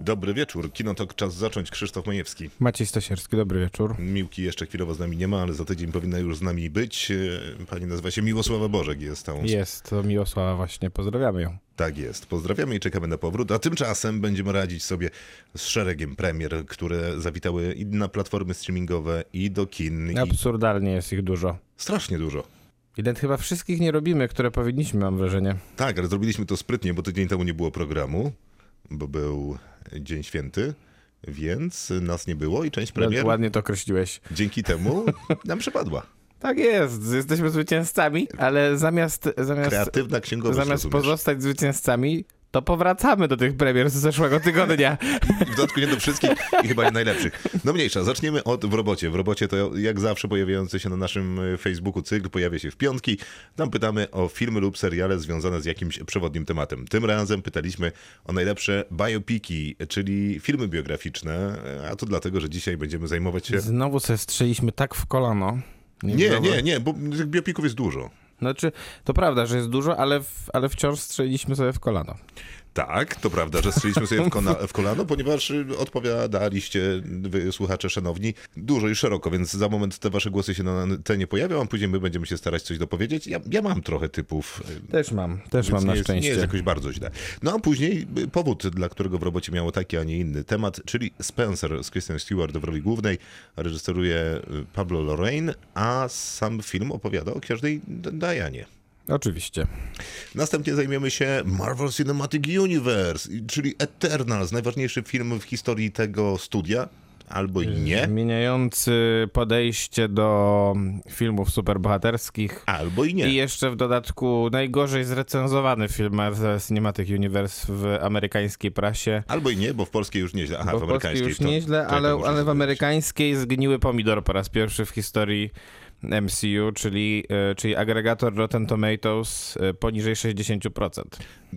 Dobry wieczór. Kinotok czas zacząć. Krzysztof Majewski. Maciej Stasierski, dobry wieczór. Miłki jeszcze chwilowo z nami nie ma, ale za tydzień powinna już z nami być. E, Pani nazywa się Miłosława Bożek. Jest tą... Jest to Miłosława właśnie, pozdrawiamy ją. Tak jest. Pozdrawiamy i czekamy na powrót. A tymczasem będziemy radzić sobie z szeregiem premier, które zawitały i na platformy streamingowe, i do kin. I Absurdalnie jest ich dużo. strasznie dużo. I nawet chyba wszystkich nie robimy, które powinniśmy, mam wrażenie. Tak, ale zrobiliśmy to sprytnie, bo tydzień temu nie było programu, bo był Dzień Święty, więc nas nie było i część premier Ładnie to określiłeś. dzięki temu nam przepadła. Tak jest, jesteśmy zwycięzcami, ale zamiast, zamiast, Kreatywna księgowość, zamiast rozumiesz? pozostać zwycięzcami, to powracamy do tych premier z zeszłego tygodnia. W dodatku nie do wszystkich i chyba nie najlepszych. No mniejsza, zaczniemy od w robocie. W robocie to jak zawsze pojawiający się na naszym e, Facebooku cykl pojawia się w piątki. Tam pytamy o filmy lub seriale związane z jakimś przewodnim tematem. Tym razem pytaliśmy o najlepsze biopiki, czyli filmy biograficzne, e, a to dlatego, że dzisiaj będziemy zajmować się... Znowu sobie strzeliśmy tak w kolano. Nie, znowu- nie, nie, bo tych biopików jest dużo. Znaczy, to prawda, że jest dużo, ale, w, ale wciąż strzeliliśmy sobie w kolano. Tak, to prawda, że strzeliśmy sobie w, kona- w kolano, ponieważ y, odpowiadaliście, wy słuchacze szanowni, dużo i szeroko, więc za moment te wasze głosy się na antenie pojawią, a później my będziemy się starać coś dopowiedzieć. Ja, ja mam trochę typów. y, Też mam, też mam na jest, szczęście. Nie jest jakoś bardzo źle. No a później y, powód, dla którego w robocie miało taki, a nie inny temat, czyli Spencer z Kristen Stewart w roli głównej, reżyseruje Pablo Lorraine, a sam film opowiada o każdej D- Dianie. Oczywiście. Następnie zajmiemy się Marvel Cinematic Universe, czyli Eternals, najważniejszy film w historii tego studia, albo i nie, Zmieniający podejście do filmów superbohaterskich. albo i I nie. jeszcze w dodatku najgorzej zrecenzowany film Marvel Cinematic Universe w amerykańskiej prasie. Albo i nie, bo w polskiej już nieźle. Aha, Bo w amerykańskiej. już to- nieźle, to ale, to ale w amerykańskiej zgniły pomidor po raz pierwszy w historii MCU, czyli, e, czyli agregator Rotten Tomatoes e, poniżej 60%.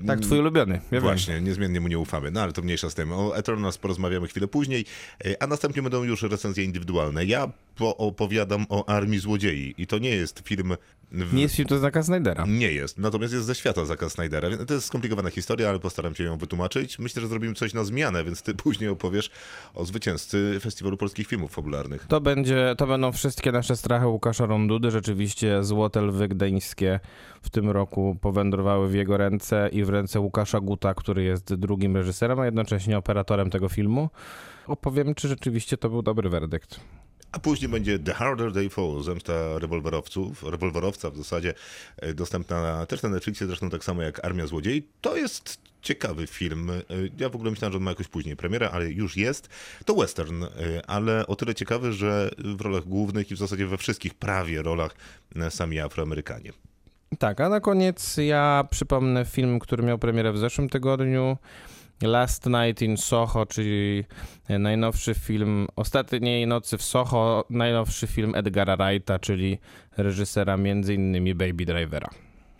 Tak, twój ulubiony. Ja Właśnie, niezmiennie mu nie ufamy, no ale to mniejsza z tym. O Eternals porozmawiamy chwilę później, e, a następnie będą już recenzje indywidualne. Ja opowiadam o Armii Złodziei i to nie jest film... W... Nie jest film to znaka Snydera. Nie jest, natomiast jest ze świata Zaka Snydera. To jest skomplikowana historia, ale postaram się ją wytłumaczyć. Myślę, że zrobimy coś na zmianę, więc ty później opowiesz o zwycięzcy Festiwalu Polskich Filmów Fabularnych. To, będzie, to będą wszystkie nasze strachy Łukasza Rondudy. Rzeczywiście złote lwy gdańskie w tym roku powędrowały w jego ręce i w ręce Łukasza Guta, który jest drugim reżyserem, a jednocześnie operatorem tego filmu. Opowiem, czy rzeczywiście to był dobry werdykt. A później będzie The Harder They Fall, zemsta rewolwerowców, rewolwerowca w zasadzie e, dostępna też na Netflixie, zresztą tak samo jak Armia Złodziei. To jest ciekawy film. E, Ja w ogóle myślałem, że on ma jakoś później premierę, ale już jest. To western, e, ale o tyle ciekawy, że w rolach głównych i w zasadzie we wszystkich prawie rolach sami Afroamerykanie. Tak, a na koniec ja przypomnę film, który miał premierę w zeszłym tygodniu. Last Night in Soho, czyli najnowszy film Ostatniej Nocy w Soho, najnowszy film Edgara Wrighta, czyli reżysera między innymi Baby Drivera.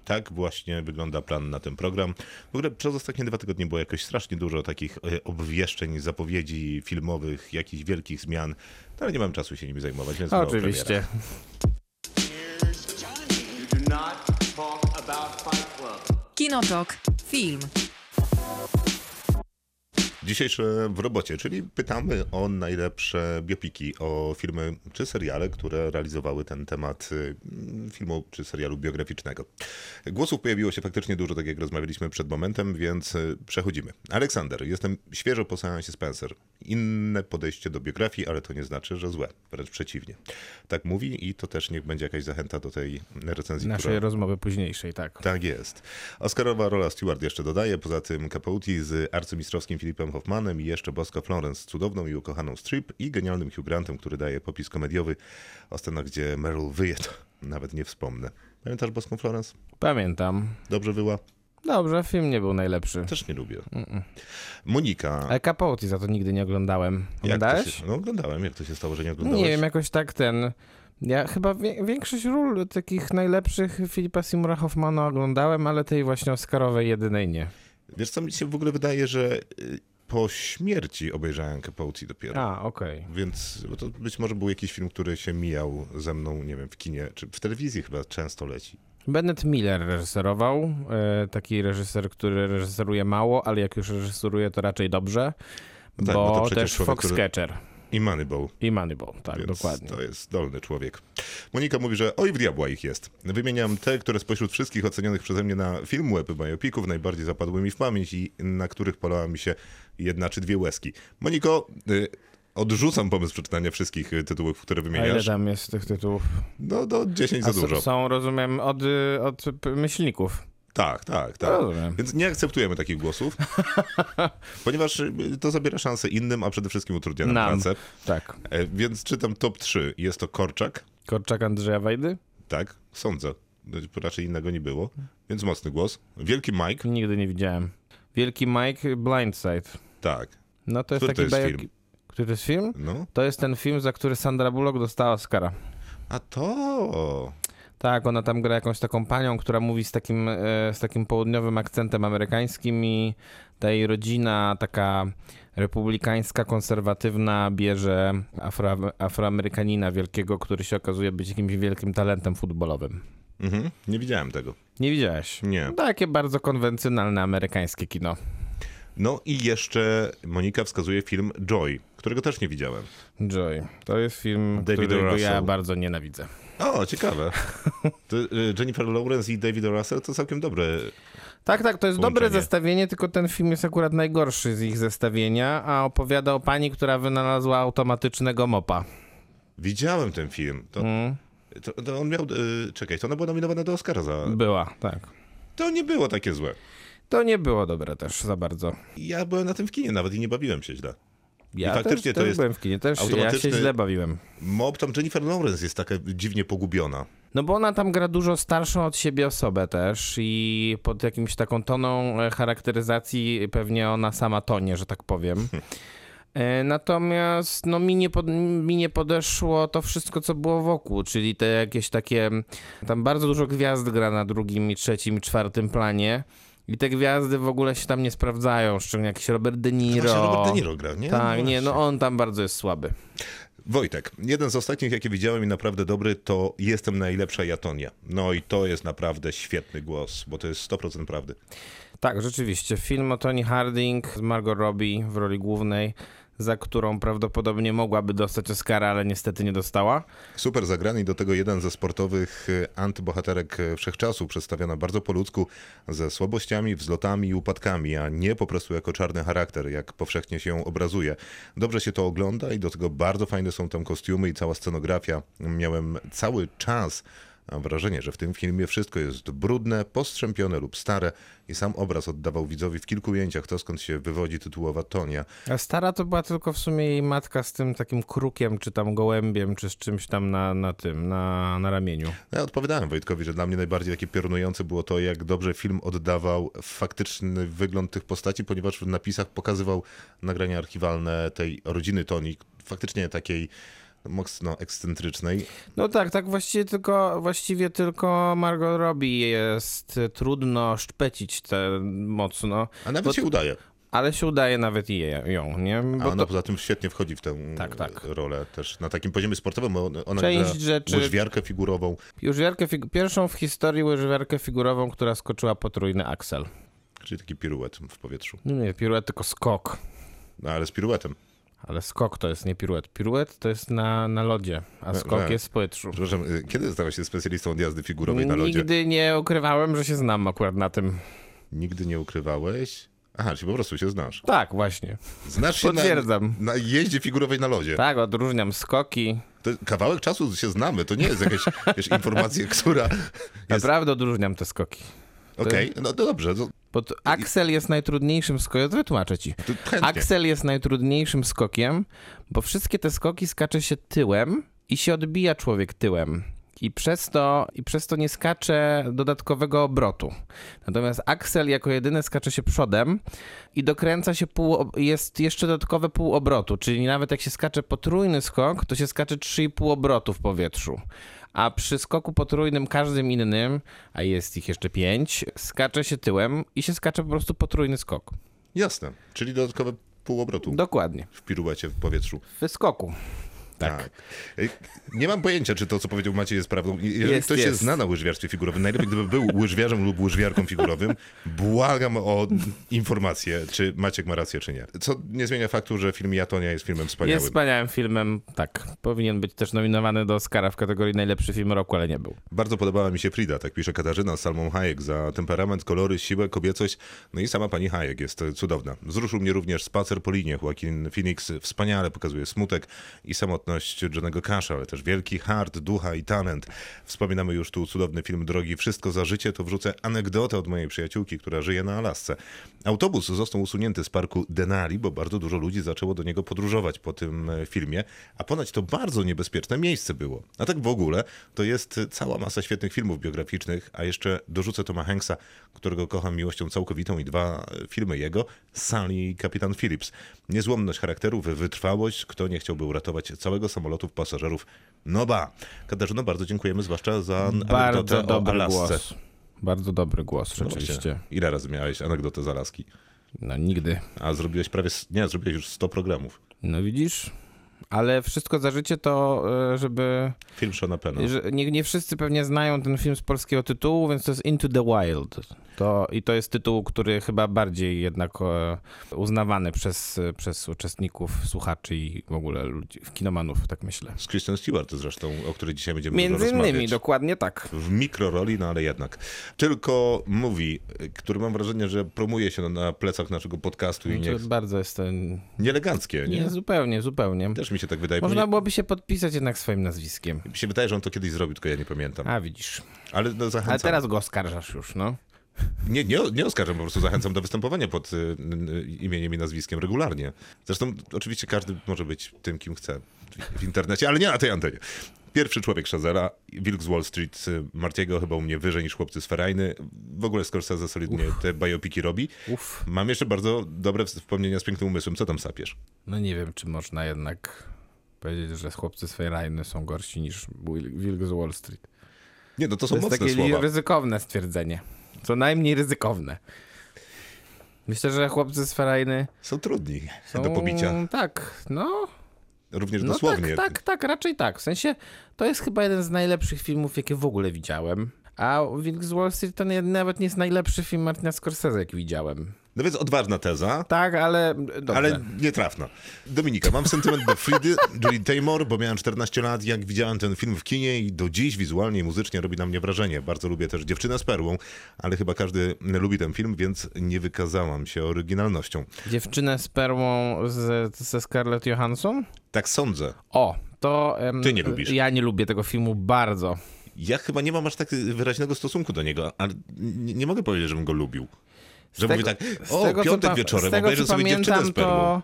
Tak właśnie wygląda plan na ten program. W ogóle przez ostatnie dwa tygodnie było jakoś strasznie dużo takich e, obwieszczeń, zapowiedzi filmowych, jakichś wielkich zmian, no, ale nie mam czasu się nimi zajmować, więc. Oczywiście. Kinotok. Film. Dzisiejsze w robocie, czyli pytamy o najlepsze biopiki, o filmy czy seriale, które realizowały ten temat y, filmu czy serialu biograficznego. Głosów pojawiło się faktycznie dużo, tak jak rozmawialiśmy przed momentem, więc y, przechodzimy. Aleksander, jestem świeżo po seansie Spencer. Inne podejście do biografii, ale to nie znaczy, że złe, wręcz przeciwnie. Tak mówi i to też niech będzie jakaś zachęta do tej recenzji, Naszej która... rozmowy późniejszej, tak. Tak jest. Oscarowa rola Stewart jeszcze dodaje, poza tym Capote z arcymistrzowskim Filipem Hoffmanem i jeszcze Boska Florence z cudowną i ukochaną Strip i genialnym Hugh Grantem, który daje popis komediowy o scenach, gdzie Meryl wyje, to nawet nie wspomnę. Pamiętasz Boską Florence? Pamiętam. Dobrze wyła? Dobrze, film nie był najlepszy. Też nie lubię. Monika. Ale Capote za to nigdy nie oglądałem. Oglądałeś? się, no oglądałem. Jak to się stało, że nie oglądałeś? Nie wiem, jakoś tak ten... Ja chyba większość ról takich najlepszych Filipa Simura Hoffmana oglądałem, ale tej właśnie Oscarowej jedynej nie. Wiesz co, mi się w ogóle wydaje, że y, po śmierci obejrzałem Capote dopiero. A, okej. Więc bo to być może był jakiś film, który się mijał ze mną, nie wiem, w kinie, czy w telewizji chyba często leci. Bennett Miller reżyserował. e, taki reżyser, który reżyseruje mało, ale jak już reżyseruje, to raczej dobrze. No tak, bo bo też człowiek, który- Foxcatcher I Moneyball. i Moneyball, tak, Więc dokładnie. To jest zdolny człowiek. Monika mówi, że oj w diabła ich jest. Wymieniam te, które spośród wszystkich ocenionych przeze mnie na film web biopików najbardziej zapadły mi w pamięć i na których polała mi się jedna czy dwie łezki. Moniko, y, odrzucam pomysł przeczytania wszystkich y, tytułów, które A ile wymieniasz. tam jest tych tytułów? No do 10 A za dużo. są, rozumiem, od, y, od myślników. Tak, tak, tak. Rozumiem. Więc nie akceptujemy takich głosów, ponieważ to zabiera szansę innym, a przede wszystkim utrudnia nam Nam. pracę. Tak. E, Więc czytam top 3. Jest to Korczak, Korczak Andrzeja Wajdy? tak, sądzę. Raczej innego nie było, więc mocny głos. Wielki Mike, Nigdy nie widziałem. Wielki Mike Blindside. tak. No to jest Który to taki jest bajok- film? Który to jest film? No. To jest ten film, za który Sandra Bullock dostała Oscara. A to... Tak, ona tam gra jakąś taką panią, która mówi z takim, e, z takim południowym akcentem amerykańskim i ta jej rodzina, taka republikańska, konserwatywna, bierze afro, afroamerykanina wielkiego, który się okazuje być jakimś wielkim talentem futbolowym. Mhm. Nie widziałem tego. Nie widziałeś? Nie. Takie bardzo konwencjonalne amerykańskie kino. No i jeszcze Monika wskazuje film Joy, którego też nie widziałem. Joy. To jest film, David którego ja Russell. bardzo nienawidzę. O, ciekawe. Y, Jennifer Lawrence i David Russell to całkiem dobre. Tak, tak, to jest dobre Połączenie. zestawienie, tylko ten film jest akurat najgorszy z ich zestawienia, a opowiada o pani, która wynalazła automatycznego mopa. Widziałem ten film. To, Mm, to, to on miał... Y, czekaj, to ona była nominowana do Oscara za... była, tak. To nie było takie złe. To nie było dobre też za bardzo. Ja byłem na tym w kinie nawet i nie bawiłem się źle. Ja faktycznie też, to też jest byłem w kinie, też ja się źle bawiłem. Mob tam Jennifer Lawrence jest taka dziwnie pogubiona. No bo ona tam gra dużo starszą od siebie osobę też i pod jakimś taką toną e, charakteryzacji pewnie ona sama tonie, że tak powiem. E, Natomiast no, mi, nie pod, mi nie podeszło to wszystko, co było wokół, czyli te jakieś takie. Tam bardzo dużo gwiazd gra na drugim, i trzecim, i czwartym planie. I te gwiazdy w ogóle się tam nie sprawdzają, szczególnie jakiś Robert De Niro. Właśnie Robert De Niro gra, nie? Tak, nie, no on tam bardzo jest słaby. Wojtek, jeden z ostatnich, jakie widziałem i naprawdę dobry, to Jestem najlepsza Jatonia. No i to jest naprawdę świetny głos, bo to jest 100% prawdy. Tak, rzeczywiście. Film o Tony Harding z Margot Robbie w roli głównej, za którą prawdopodobnie mogłaby dostać Oscara, ale niestety nie dostała. Super zagrany i do tego jeden ze sportowych y, antybohaterek y, wszechczasu, przedstawiona bardzo po ludzku, ze słabościami, wzlotami i upadkami, a nie po prostu jako czarny charakter, jak powszechnie się obrazuje. Dobrze się to ogląda i do tego bardzo fajne są tam kostiumy i cała scenografia. Miałem cały czas a wrażenie, że w tym filmie wszystko jest brudne, postrzępione lub stare i sam obraz oddawał widzowi w kilku ujęciach to, skąd się wywodzi tytułowa Tonia. A stara to była tylko w sumie jej matka z tym takim krukiem, czy tam gołębiem, czy z czymś tam na, na tym, na, na ramieniu. No Ja odpowiadałem Wojtkowi, że dla mnie najbardziej takie piorunujące było to, jak dobrze film oddawał faktyczny wygląd tych postaci, ponieważ w napisach pokazywał nagrania archiwalne tej rodziny Toni, faktycznie takiej mocno ekscentrycznej. No tak, tak właściwie tylko, właściwie tylko Margot Robbie jest trudno szpecić te mocno, A nawet Bo się udaje. ale się udaje nawet i je, ją, nie? A Bo ona to, poza tym świetnie wchodzi w tę Tak, tak. rolę też na takim poziomie sportowym. bo Ona Część rzeczy- łyżwiarkę figurową, łyżwiarkę fig- pierwszą w historii łyżwiarkę figurową, która skoczyła potrójny aksel. czyli taki piruet w powietrzu. Nie, nie, piruet tylko skok. No ale z piruetem. Ale skok to jest nie piruet. Piruet to jest na, na lodzie, a skok jest w powietrzu. Przepraszam, y, kiedy stałeś się specjalistą od jazdy figurowej na lodzie? Nigdy nie ukrywałem, że się znam akurat na tym. Nigdy nie ukrywałeś? Aha, czyli po prostu się znasz. Tak, właśnie. Znasz się na, Potwierdzam. na jeździe figurowej na lodzie. Tak, odróżniam skoki. To kawałek czasu się znamy, to nie jest jakaś wiesz, informacja, która jest... Naprawdę odróżniam te skoki. Okej, no to dobrze, to, Bo to Axel jest najtrudniejszym skokiem. Wytłumaczę ci. Axel jest najtrudniejszym skokiem, bo wszystkie te skoki skacze się tyłem i się odbija człowiek tyłem. I przez, to, I przez to nie skacze dodatkowego obrotu. Natomiast Axel jako jedyny skacze się przodem i dokręca się pół, jest jeszcze dodatkowe pół obrotu, czyli nawet jak się skacze potrójny skok, to się skacze 3,5 obrotu w powietrzu. A przy skoku potrójnym każdym innym, a jest ich jeszcze pięć, skacze się tyłem i się skacze po prostu potrójny skok. Jasne, czyli dodatkowe pół obrotu Dokładnie. w piruecie w powietrzu. W wyskoku. Tak. Ej, Nie mam pojęcia, czy to, co powiedział Maciej, jest prawdą. Jeżeli Jest, ktoś się jest. zna na łyżwiarstwie figurowym, najlepiej gdyby był łyżwiarzem lub łyżwiarką figurowym, błagam o informację, czy Maciek ma rację, czy nie. Co nie zmienia faktu, że film Jatonia jest filmem wspaniałym. Jest wspaniałym filmem, tak. Powinien być też nominowany do Oscara w kategorii najlepszy film roku, ale nie był. Bardzo podobała mi się Frida, tak pisze Katarzyna z Salmą Hayek, za temperament, kolory, siłę, kobiecość. No i sama pani Hayek jest cudowna. Wzruszył mnie również spacer po linie. Joaquin Phoenix wspaniale pokazuje smutek i samotność Johnego Casha, ale też wielki hart, ducha i talent. Wspominamy już tu cudowny film Drogi Wszystko za życie, to wrzucę anegdotę od mojej przyjaciółki, która żyje na Alasce. Autobus został usunięty z parku Denali, bo bardzo dużo ludzi zaczęło do niego podróżować po tym e, filmie, a ponoć to bardzo niebezpieczne miejsce było. A tak w ogóle to jest cała masa świetnych filmów biograficznych, a jeszcze dorzucę Toma Hanksa, którego kocham miłością całkowitą i dwa e, filmy jego, Sally i Kapitan Phillips. Niezłomność charakterów, wytrwałość, kto nie chciałby uratować całego samolotu pasażerów. No ba! Katarzyno, bardzo dziękujemy, zwłaszcza za Bardzo anegdotę o dobry Alasce. głos. Bardzo dobry głos, No rzeczywiście. Ile razy miałeś anegdotę z Alaski? No nigdy. A zrobiłeś prawie, nie, zrobiłeś już 100 programów. No widzisz? Ale wszystko za życie to, e, żeby. Film Shona Penna. Że nie, nie wszyscy pewnie znają ten film z polskiego tytułu, więc to jest Into the Wild. To, I to jest tytuł, który chyba bardziej jednak e, uznawany przez, przez uczestników, słuchaczy i w ogóle ludzi, kinomanów, tak myślę. Z Kristen Stewart zresztą, o której dzisiaj będziemy Między dużo innymi, rozmawiać. dokładnie tak. W mikroroli, no ale jednak. Tylko mówi, który mam wrażenie, że promuje się na plecach naszego podcastu i nie, To bardzo jest ten. nieeleganckie, nie? Nie, zupełnie, zupełnie. Też mi się tak wydaje. Można byłoby się podpisać jednak swoim nazwiskiem. Mi się wydaje, że on to kiedyś zrobił, tylko ja nie pamiętam. A widzisz. Ale no, zachęcam. Ale teraz go oskarżasz już, no. Nie, nie, nie oskarżam, po prostu zachęcam do występowania pod y, y, imieniem i nazwiskiem regularnie. Zresztą oczywiście każdy może być tym, kim chce w- internecie, ale nie na tej antenie. Pierwszy człowiek Shazera, Wilk z Wall Street, y, Martiego chyba u mnie wyżej niż Chłopcy z Ferajny. W ogóle Scorsese solidnie te biopiki robi. Uff. Mam jeszcze bardzo dobre wspomnienia z Pięknym Umysłem. Co tam sapiesz? No nie wiem, czy można jednak powiedzieć, że chłopcy z Fejrajny są gorsi niż Wil- Wilk z Wall Street. Nie, no to To są jest mocne takie słowa. ryzykowne stwierdzenie. Co najmniej ryzykowne. Myślę, że chłopcy z Ferajny Są trudni są... do pobicia. Tak, no. Również no dosłownie. tak, tak, tak, raczej tak. W sensie, to jest chyba jeden z najlepszych filmów, jakie w ogóle widziałem. A Wilk z Wall Street to nie, nawet nie jest najlepszy film Martina Scorsese, jaki widziałem. No więc odważna teza. Tak, ale dobrze. Ale nietrafna. Dominika, mam sentyment do Fridy, Julie Taymor, bo miałem 14 lat, jak widziałem ten film w kinie i do dziś wizualnie i muzycznie robi na mnie wrażenie. Bardzo lubię też Dziewczynę z perłą, ale chyba każdy lubi ten film, więc nie wykazałam się oryginalnością. Dziewczynę z perłą z, ze Scarlett Johansson? Tak sądzę. O, to... Ty nie lubisz. Ja nie lubię tego filmu bardzo. Ja chyba nie mam aż tak wyraźnego stosunku do niego, ale nie, mogę powiedzieć, żebym go lubił. Że tego- mówię tak, o, tego, piątek pa- wieczorem tego, obejrzę sobie Dziewczynę z perłą. to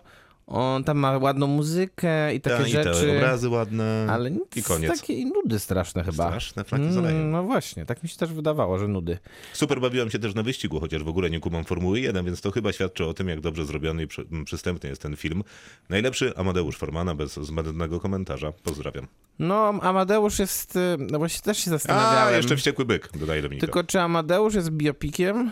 on tam ma ładną muzykę i takie Ta, I te rzeczy. obrazy ładne Ale nic, i koniec. takie nudy straszne chyba. Straszne flaki z olejem. no właśnie, tak mi się też wydawało, że nudy. Super bawiłem się też na wyścigu, chociaż w ogóle nie kumam Formuły 1, więc to chyba świadczy o tym, jak dobrze zrobiony i przy, przystępny jest ten film. Najlepszy Amadeusz Formana, bez zbędnego komentarza. Pozdrawiam. No, Amadeusz jest, y, no właśnie też się A, zastanawiałem. jeszcze Wściekły Byk, dodaje Dominika. Tylko czy Amadeusz jest biopikiem?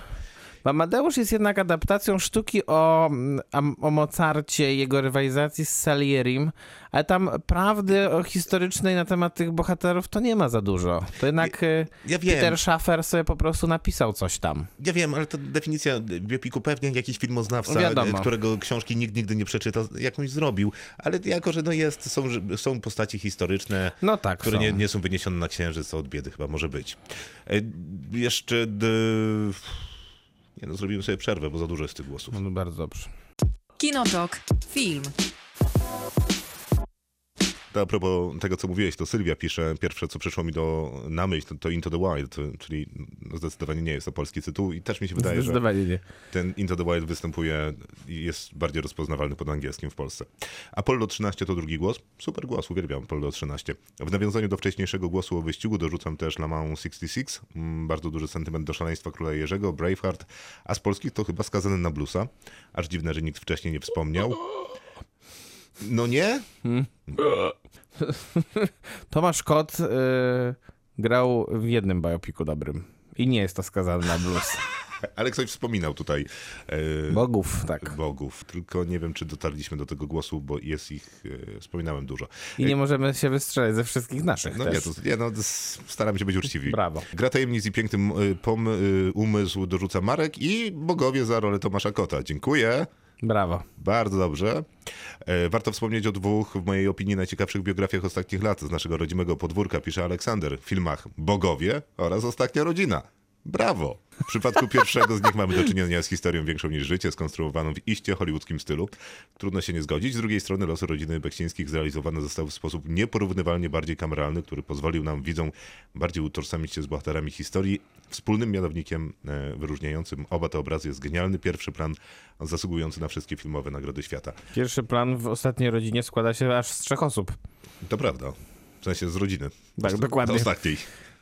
Amadeusz jest jednak adaptacją sztuki o, mm, o Mozarcie i jego rywalizacji z Salierim, ale tam prawdy historycznej na temat tych bohaterów to nie ma za dużo. To jednak y, ja. Peter Schaffer sobie po prostu napisał coś tam. Ja wiem, ale to definicja biopiku pewnie jakiś filmoznawca, Wiadomo. którego książki nikt nigdy nie przeczyta, jakąś zrobił. Ale jako, że no jest, są, są postaci historyczne, No tak, które nie, nie są wyniesione na księżyc, to od biedy chyba może być. E, jeszcze... D... Nie no, zrobimy sobie przerwę, bo za dużo jest tych głosów. No bardzo dobrze. Kinotok. Film. To a propos tego, co mówiłeś, to Sylwia pisze, pierwsze, co przyszło mi do, na myśl, to, to Into the Wild, czyli no, zdecydowanie nie jest to polski tytuł i też mi się wydaje, że nie. ten Into the Wild występuje i jest bardziej rozpoznawalny pod angielskim w Polsce. Apollo 13 to drugi głos. Super głos, uwielbiam Apollo 13. W nawiązaniu do wcześniejszego głosu o wyścigu dorzucam też La Mans 66. Mm, Bardzo duży sentyment do szaleństwa Króla Jerzego, Braveheart, a z polskich to chyba skazany na bluesa. Aż dziwne, że nikt wcześniej nie wspomniał. No nie? Tomasz Kot y, grał w jednym biopiku dobrym. I nie jest to skazany na blues. Ale ktoś wspominał tutaj e, Bogów, tak. bogów, tylko nie wiem, czy dotarliśmy do tego głosu, bo jest ich, e, wspominałem dużo. I nie możemy się wystrzelać ze wszystkich naszych No też. nie, to, nie, no, to s- staramy się być uczciwi. Brawo. Gra tajemnic i pięknym y, pom, y, umysł dorzuca Marek i bogowie za rolę Tomasza Kota. Dziękuję. Brawo. Bardzo dobrze. E, Warto wspomnieć o dwóch, w mojej opinii, najciekawszych biografiach ostatnich lat z naszego rodzimego podwórka, pisze Aleksander, w filmach Bogowie oraz Ostatnia Rodzina. Brawo! W przypadku pierwszego z nich mamy do czynienia z historią większą niż życie, skonstruowaną w iście hollywoodzkim stylu. Trudno się nie zgodzić. Z drugiej strony losy rodziny Beksińskich zrealizowane zostały w sposób nieporównywalnie bardziej kameralny, który pozwolił nam, widzom, bardziej utożsamić się z bohaterami historii. Wspólnym mianownikiem e, wyróżniającym oba te obrazy jest genialny pierwszy plan, zasługujący na wszystkie filmowe nagrody świata. Pierwszy plan w ostatniej rodzinie składa się aż z trzech osób. To prawda. W sensie z rodziny. Tak, Osta- dokładnie. Ostatniej.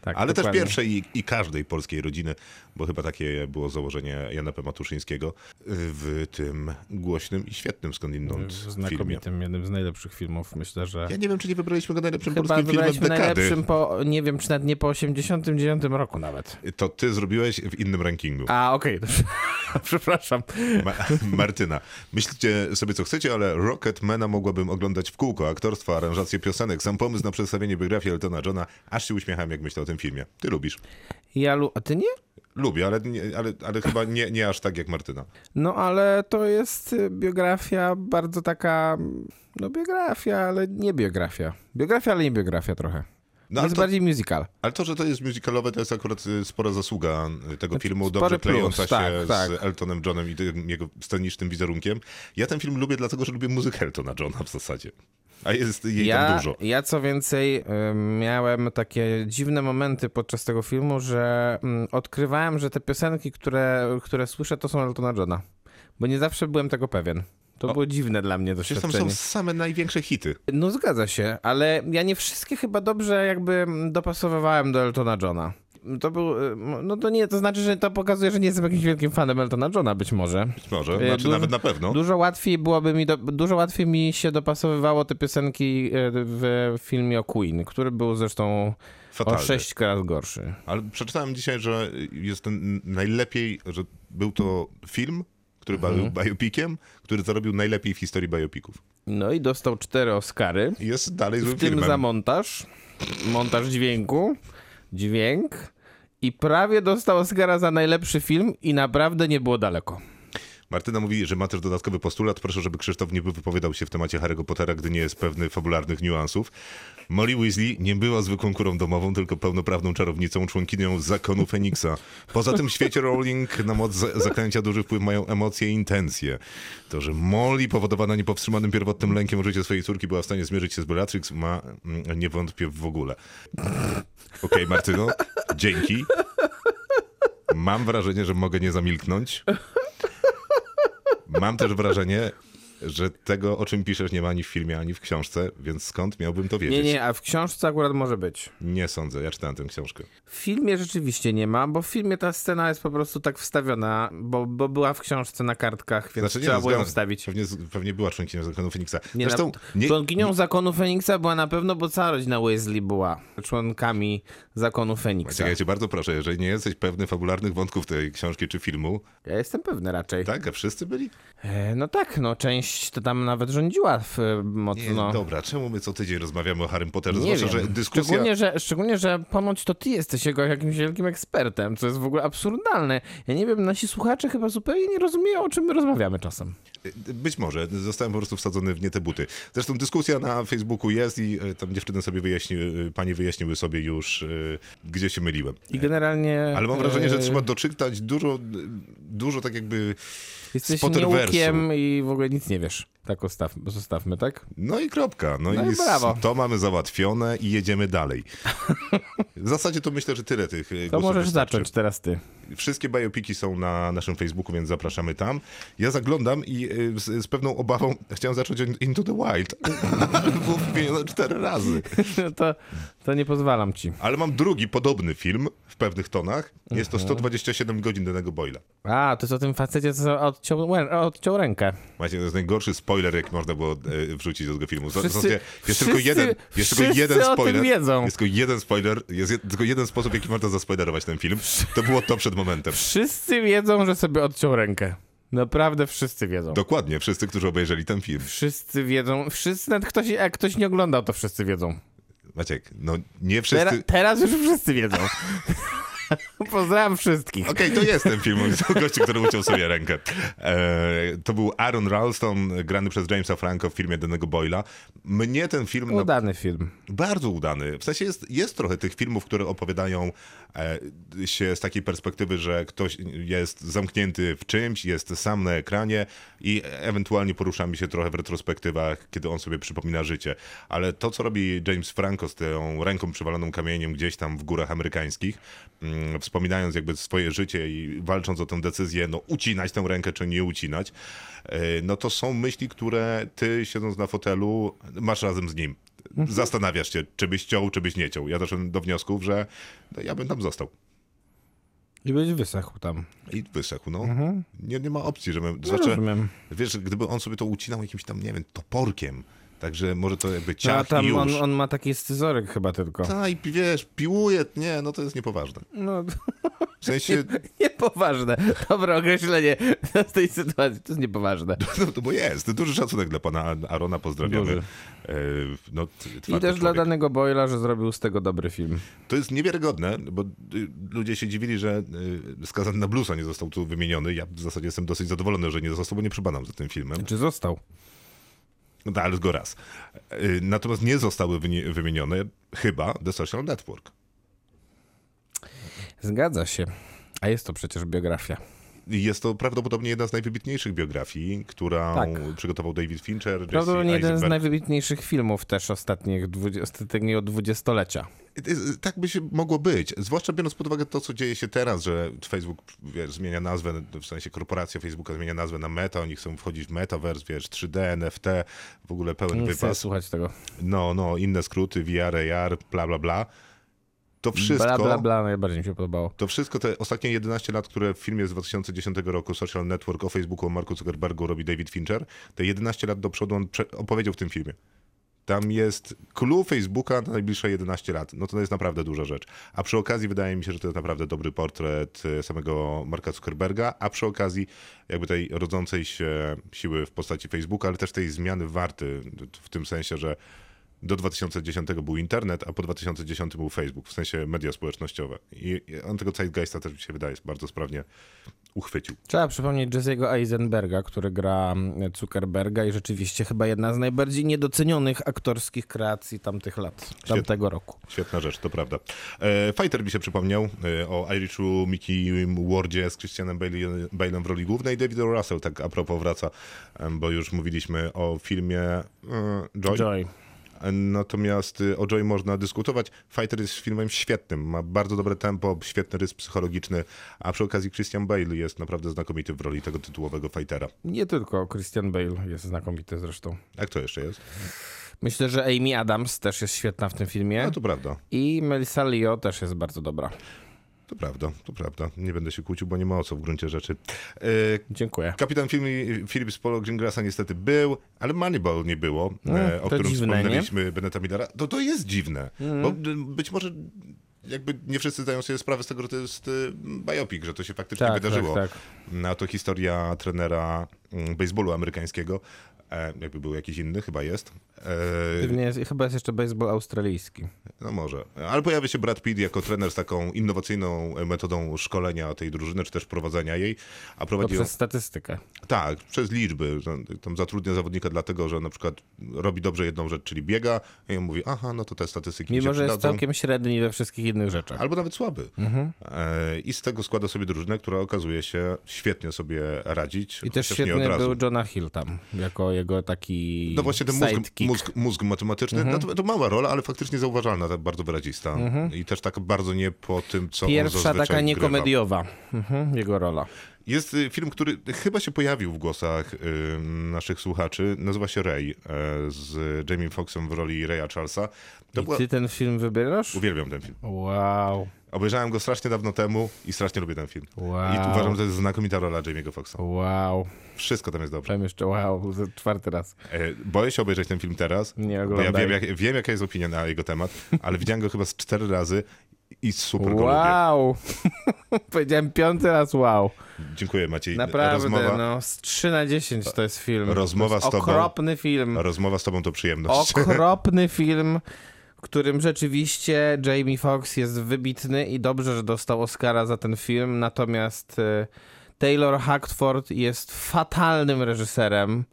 Tak, Ale dokładnie. też pierwszej i, i każdej polskiej rodziny, bo chyba takie było założenie Jana P. Matuszyńskiego w tym głośnym i świetnym skądinąd W filmie. znakomitym, jednym z najlepszych filmów. Myślę, że Ja nie wiem, czy nie wybraliśmy go najlepszym chyba polskim filmem dekady. najlepszym po, nie wiem, czy nawet nie po 89 roku nawet. To ty zrobiłeś w innym rankingu. A, okej, dobrze. przepraszam. Ma Martyna, myślicie sobie co chcecie, ale Rocketmana mogłabym oglądać w kółko. Aktorstwo, aranżację piosenek, sam pomysł na przedstawienie biografii Eltona Johna. Aż się uśmiecham, jak myślę o tym filmie. Ty lubisz. Ja lu- A ty nie? Lubię, ale, ale, ale chyba nie, nie aż tak jak Martyna. No, ale to jest y, biografia bardzo taka... No, biografia, ale nie biografia. Biografia, ale nie biografia trochę. No, jest to- bardziej musical. Ale to, że to jest musicalowe, to jest akurat y, spora zasługa y, tego filmu, spory dobrze plus, klejąca się tak, z tak. Eltonem Johnem i tym jego scenicznym wizerunkiem. Ja ten film lubię dlatego, że lubię muzykę Eltona Johna w zasadzie. A jest jej tam Ja, dużo. ja co więcej, y, miałem takie dziwne momenty podczas tego filmu, że mm, odkrywałem, że te piosenki, które, które słyszę, to są Eltona Johna. Bo nie zawsze byłem tego pewien. To O. było dziwne dla mnie Przecież tam doświadczenie. są same największe hity. No zgadza się, ale ja nie wszystkie chyba dobrze jakby dopasowywałem do Eltona Johna. To był, no to nie, to znaczy, że to pokazuje, że nie jestem jakimś wielkim fanem Eltona Johna być może. Być może, Y, znaczy dużo- nawet na pewno. Dużo łatwiej byłoby mi, do, dużo łatwiej mi się dopasowywało te piosenki y, w filmie o Queen, który był zresztą o Fatalny. sześć razy gorszy. Ale przeczytałem dzisiaj, że jest ten najlepiej, że był to film, który Mhm. był biopiciem, który zarobił najlepiej w historii biopików. No i dostał cztery Oscary, Jest dalej złym w tym filmem. za montaż, montaż dźwięku, dźwięk i prawie dostał Oscara za najlepszy film i naprawdę nie było daleko. Martyna mówi, że ma też dodatkowy postulat. Proszę, żeby Krzysztof nie wypowiadał się w temacie Harry'ego Pottera, gdy nie jest pewny fabularnych niuansów. Molly Weasley nie była zwykłą kurą domową, tylko pełnoprawną czarownicą, członkinią zakonu Feniksa. Poza tym w świecie Rowling na moc za- zaklęcia duży wpływ mają emocje i intencje. To, że Molly, powodowana niepowstrzymanym pierwotnym lękiem o życie swojej córki, była w stanie zmierzyć się z Bellatrix, ma mm, nie wątpię w ogóle. Okej, Martyno, dzięki. Mam wrażenie, że mogę nie zamilknąć. Mam też wrażenie, że tego, o czym piszesz, nie ma ani w filmie, ani w książce, więc skąd miałbym to wiedzieć? Nie, nie, a w książce akurat może być. Nie sądzę, ja czytałem tę książkę. W filmie rzeczywiście nie ma, bo w filmie ta scena jest po prostu tak wstawiona, bo, bo była w książce na kartkach, więc Znaczy, nie, trzeba no, było ją wstawić. Pewnie, pewnie była członkinią zakonu Feniksa. Nie, Zresztą, nie, członkinią zakonu Feniksa była na pewno, bo cała rodzina Weasley była członkami zakonu Feniksa. Czekaj, ja cię bardzo proszę, jeżeli nie jesteś pewny fabularnych wątków tej książki czy filmu, Ja jestem pewny raczej. tak? A wszyscy byli? E, no tak, no część to tam nawet rządziła w, e, Nie, mocno. dobra, czemu my co tydzień rozmawiamy o Harrym Potterze? Nie Zwłaszcza, wiem. że dyskusja... Szczególnie że, szczególnie, że ponoć to ty jesteś jego jakimś wielkim ekspertem, co jest w ogóle absurdalne. Ja nie wiem, nasi słuchacze chyba zupełnie nie rozumieją, o czym my rozmawiamy czasem. Być może, zostałem po prostu wsadzony w nie te buty. Zresztą dyskusja na Facebooku jest i e, tam dziewczyny sobie wyjaśniły, panie wyjaśniły sobie już, e, gdzie się myliłem. I generalnie... Ale mam wrażenie, że e, trzeba doczytać dużo, dużo tak jakby Jesteś nieukiem i w ogóle nic nie wiesz. Tak ustaw, zostawmy, tak? No i kropka. No, No i brawo. to mamy załatwione i jedziemy dalej. W zasadzie to myślę, że tyle tych e, To możesz wystarczy. zacząć teraz ty. Wszystkie biopiki są na naszym Facebooku, więc zapraszamy tam. Ja zaglądam i e, z, z pewną obawą chciałem zacząć od Into the Wild. Było wymienione cztery razy. to, To nie pozwalam ci. Ale mam drugi, podobny film w pewnych tonach. Jest Mhm. to 127 godzin danego Boyla. A, to jest o tym facecie, co odciął, odciął rękę. Macie, to jest najgorszy spoiler, jaki można było e, wrzucić do tego filmu. Wszyscy- jest wszyscy- tylko jeden, jest tylko jeden spoiler. wiedzą. Jest tylko jeden spoiler, jest jed, tylko jeden sposób, jaki można zaspoilerować ten film. To było to przed momentem. Wszyscy wiedzą, że sobie odciął rękę. Naprawdę wszyscy wiedzą. Dokładnie, wszyscy, którzy obejrzeli ten film. Wszyscy wiedzą, wszyscy, nawet ktoś, jak ktoś nie oglądał, to wszyscy wiedzą. Maciek, no nie wszyscy... Tera, teraz już wszyscy wiedzą. Pozdrawiam wszystkich. Okej, to jest ten film o gościu, który uciął sobie rękę. E, to był Aaron Ralston, grany przez Jamesa Franco w filmie Danego Boyla. Mnie ten film... no, Udany film. Bardzo udany. W sensie jest, jest trochę tych filmów, które opowiadają e, się z takiej perspektywy, że ktoś jest zamknięty w czymś, jest sam na ekranie i ewentualnie poruszamy się trochę w retrospektywach, kiedy on sobie przypomina życie. Ale to, co robi James Franco z tą ręką przywaloną kamieniem gdzieś tam w górach amerykańskich, mm, wspominając jakby swoje życie i walcząc o tę decyzję, no ucinać tę rękę czy nie ucinać, e, no to są myśli, które ty siedząc na fotelu masz razem z nim zastanawiasz się, czy byś ciął, czy byś nie ciął. Ja doszedłem do wniosków, że no, ja bym tam został. I być wysechł tam. I wysechł, no. Nie, nie ma opcji, żebym... No, Znaczy, rozumiem. wiesz, gdyby on sobie to ucinał jakimś tam, nie wiem, toporkiem, także może to jakby No, a ciach tam już. on, on ma taki scyzoryk chyba tylko. Ta, i wiesz, piłuje, nie, no to jest niepoważne. No, W sensie, niepoważne. Dobre określenie z tej sytuacji. To jest niepoważne. no to bo jest, duży szacunek dla pana Arona, pozdrawiamy. Duży. E, no, I też dla człowiek. danego Boyla, że zrobił z tego dobry film. To jest niewiarygodne, bo y, ludzie się dziwili, że y, skazany na bluesa nie został tu wymieniony. Ja w zasadzie jestem dosyć zadowolony, że nie został, bo nie przypadam za tym filmem. Czy został? No tak, tylko raz. Y, Natomiast nie zostały wymienione chyba The Social Network. Zgadza się. A jest to przecież biografia. Jest to prawdopodobnie jedna z najwybitniejszych biografii, którą Tak. przygotował David Fincher, Jesse Prawdopodobnie jeden z najwybitniejszych filmów też ostatnich, ostatniego dwudziestolecia. Y, Tak by się mogło być, zwłaszcza biorąc pod uwagę to, co dzieje się teraz, że Facebook wiesz, zmienia nazwę, w sensie korporacja Facebooka zmienia nazwę na Meta, oni chcą wchodzić w Metaverse, wiesz, 3D, NFT, w ogóle pełen Nie wypas. słuchać tego. No, no, inne skróty, VR, AR, bla, bla, bla. To wszystko... Bla, bla, bla, najbardziej mi się podobało. To wszystko te ostatnie 11 lat, które w filmie z 2010 roku Social Network o Facebooku, o Marku Zuckerbergu robi David Fincher, te 11 lat do przodu on opowiedział w tym filmie. Tam jest clue Facebooka na najbliższe 11 lat. No to jest naprawdę duża rzecz. A przy okazji wydaje mi się, że to jest naprawdę dobry portret e, samego Marka Zuckerberga, a przy okazji jakby tej rodzącej się siły w postaci Facebooka, ale też tej zmiany warty w tym sensie, że do 2010 był internet, a po 2010 był Facebook, w sensie media społecznościowe. I on tego Zeitgeista też mi się wydaje, bardzo sprawnie uchwycił. Trzeba przypomnieć Jesse'ego Eisenberga, który gra mm, Zuckerberga i rzeczywiście chyba jedna z najbardziej niedocenionych aktorskich kreacji tamtych lat, tamtego roku. Świetna rzecz, to prawda. E, Fighter mi się przypomniał e, o Irishu Mickey Wardzie z Christianem Bale- Bale'em w roli głównej. David. Russell tak a propos wraca, bo już mówiliśmy o filmie e, Joy. Joy. Natomiast y, o Joy można dyskutować. Fighter jest filmem świetnym, ma bardzo dobre tempo, świetny rys psychologiczny, a przy okazji Christian Bale jest naprawdę znakomity w roli tego tytułowego fightera. Nie tylko Christian Bale jest znakomity zresztą. A kto jeszcze jest? Myślę, że Amy Adams też jest świetna w tym filmie. No to prawda, I Melissa Leo też jest bardzo dobra. To prawda, to prawda. Nie będę się kłócił, bo nie ma o co w gruncie rzeczy. E, Dziękuję. Kapitan Phil- Philip z Polo Greengrassa niestety był, ale Moneyball nie było, e, o którym dziwne, wspomnieliśmy, Beneta Millera. To, to jest dziwne, bo y, być może jakby nie wszyscy zdają sobie sprawę z tego, że to jest y, biopic, że to się faktycznie Tak, wydarzyło. tak, tak. No to historia trenera mm, baseballu amerykańskiego. E, jakby był jakiś inny, chyba jest. E, Pewnie jest, chyba jest jeszcze baseball australijski. no może. Ale pojawia się Brad Pitt jako trener z taką innowacyjną metodą szkolenia tej drużyny, czy też prowadzenia jej. A prowadzi ją... przez statystykę. Tak, przez liczby. że Tam zatrudnia zawodnika dlatego, że na przykład robi dobrze jedną rzecz, czyli biega i on mówi, aha, no to te statystyki mi Mimo, się że jest całkiem średni we wszystkich innych rzeczach. Albo nawet słaby. Mhm. E, I z tego składa sobie drużynę, która okazuje się świetnie sobie radzić. I też świetny był Jonah Hill tam, jako jego taki No właśnie ten mózg, sidekick. Mózg, mózg matematyczny, no to, to mała rola, ale faktycznie zauważalna, bardzo wyrazista. I też tak bardzo nie po tym, co on Pierwsza zazwyczaj taka niekomediowa. Mhm, jego rola. Jest y, film, który chyba się pojawił w głosach y, naszych słuchaczy. Nazywa się Ray e, z Jamie Foxxem w roli Raya Charlesa. To I była... ty ten film wybierasz? Uwielbiam ten film. Wow. Obejrzałem go strasznie dawno temu i strasznie lubię ten film. Wow. I uważam, że to jest znakomita rola Jamie'ego Foxxa. Wow. Wszystko tam jest dobrze. Powiem jeszcze wow, czwarty raz. E, Boję się obejrzeć ten film teraz, Nie bo ja wiem, jak, wiem, jaka jest opinia na jego temat, ale widziałem go chyba z cztery razy i super go lubię. Wow. Powiedziałem piąty raz wow. Dziękuję Maciej. Naprawdę, Rozmowa, no z 3 na 10 to jest film. Rozmowa to jest z tobą. Okropny film. rozmowa z tobą to przyjemność. Okropny film, w którym rzeczywiście Jamie Foxx jest wybitny i dobrze, że dostał Oscara za ten film, natomiast e, Taylor Hackford jest fatalnym reżyserem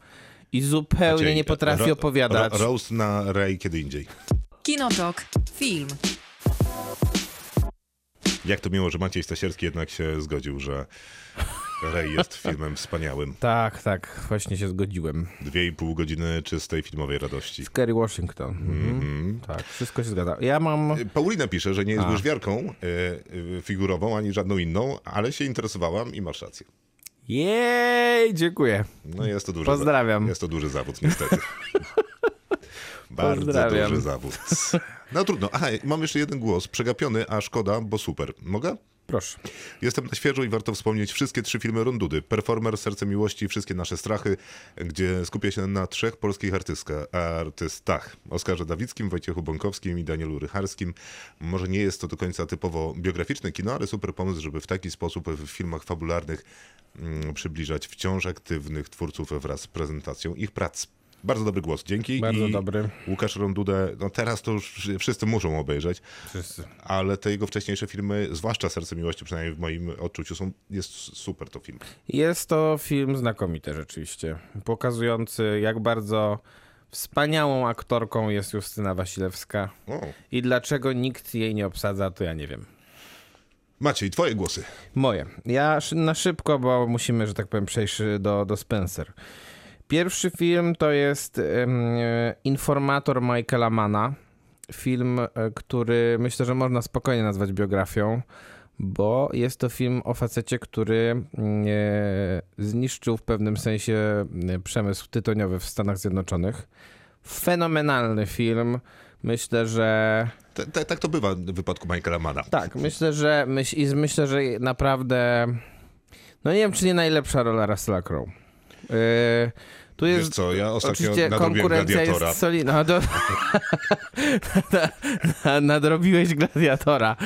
i zupełnie Maciej, nie potrafi ro- opowiadać. Ro, roast na Ray kiedy indziej. Kinotok. Film. Jak to miło, że Maciej Stasierski jednak się zgodził, że Ray jest filmem wspaniałym. Tak, tak, właśnie się zgodziłem. Dwie i pół godziny czystej filmowej radości. Kerry Washington. Mhm. Tak, wszystko się zgadza. Ja mam... Paulina pisze, że nie jest A. łyżwiarką e, e, figurową ani żadną inną, ale się interesowałam i masz rację. Jej, dziękuję. No jest to duży Pozdrawiam. Jest to duży zawód, niestety. Bardzo duży zawód. No trudno. Aha, mam jeszcze jeden głos. Przegapiony, a szkoda, bo super. Mogę? Proszę. Jestem na świeżo i warto wspomnieć wszystkie trzy filmy Rondudy. Performer, Serce Miłości, Wszystkie Nasze Strachy, gdzie skupia się na trzech polskich artystka, artystach. Oskarze Dawickim, Wojciechu Bąkowskim i Danielu Rychalskim. Może nie jest to do końca typowo biograficzne kino, ale super pomysł, żeby w taki sposób w filmach fabularnych mm, przybliżać wciąż aktywnych twórców wraz z prezentacją ich prac. Bardzo dobry głos, dzięki. Bardzo I dobry. Łukasz Rondudę, no teraz to już wszyscy muszą obejrzeć Wszyscy. ale te jego wcześniejsze filmy, zwłaszcza Serce Miłości, przynajmniej w moim odczuciu, są, jest super to film. Jest to film znakomity rzeczywiście, pokazujący jak bardzo wspaniałą aktorką jest Justyna Wasilewska O. i dlaczego nikt jej nie obsadza, to ja nie wiem. Maciej, twoje głosy. Moje. Ja na szybko, bo musimy, że tak powiem, przejść do, do Spencer. Pierwszy film to jest Informator Michaela Mana. Film, e, który myślę, że można spokojnie nazwać biografią, bo jest to film o facecie, który zniszczył w pewnym sensie przemysł tytoniowy w Stanach Zjednoczonych. Fenomenalny film. Myślę, że Te, te, tak to bywa w wypadku Michaela Mana. tak, myślę, że myśl, i myślę, że naprawdę. No nie wiem, czy nie najlepsza rola Russella Crowe. Yy, tu Wiesz jest. co, ja ostatnio nadrobiłem konkurencja Gladiatora. jest solidna. No, do... na, na, nadrobiłeś gladiatora.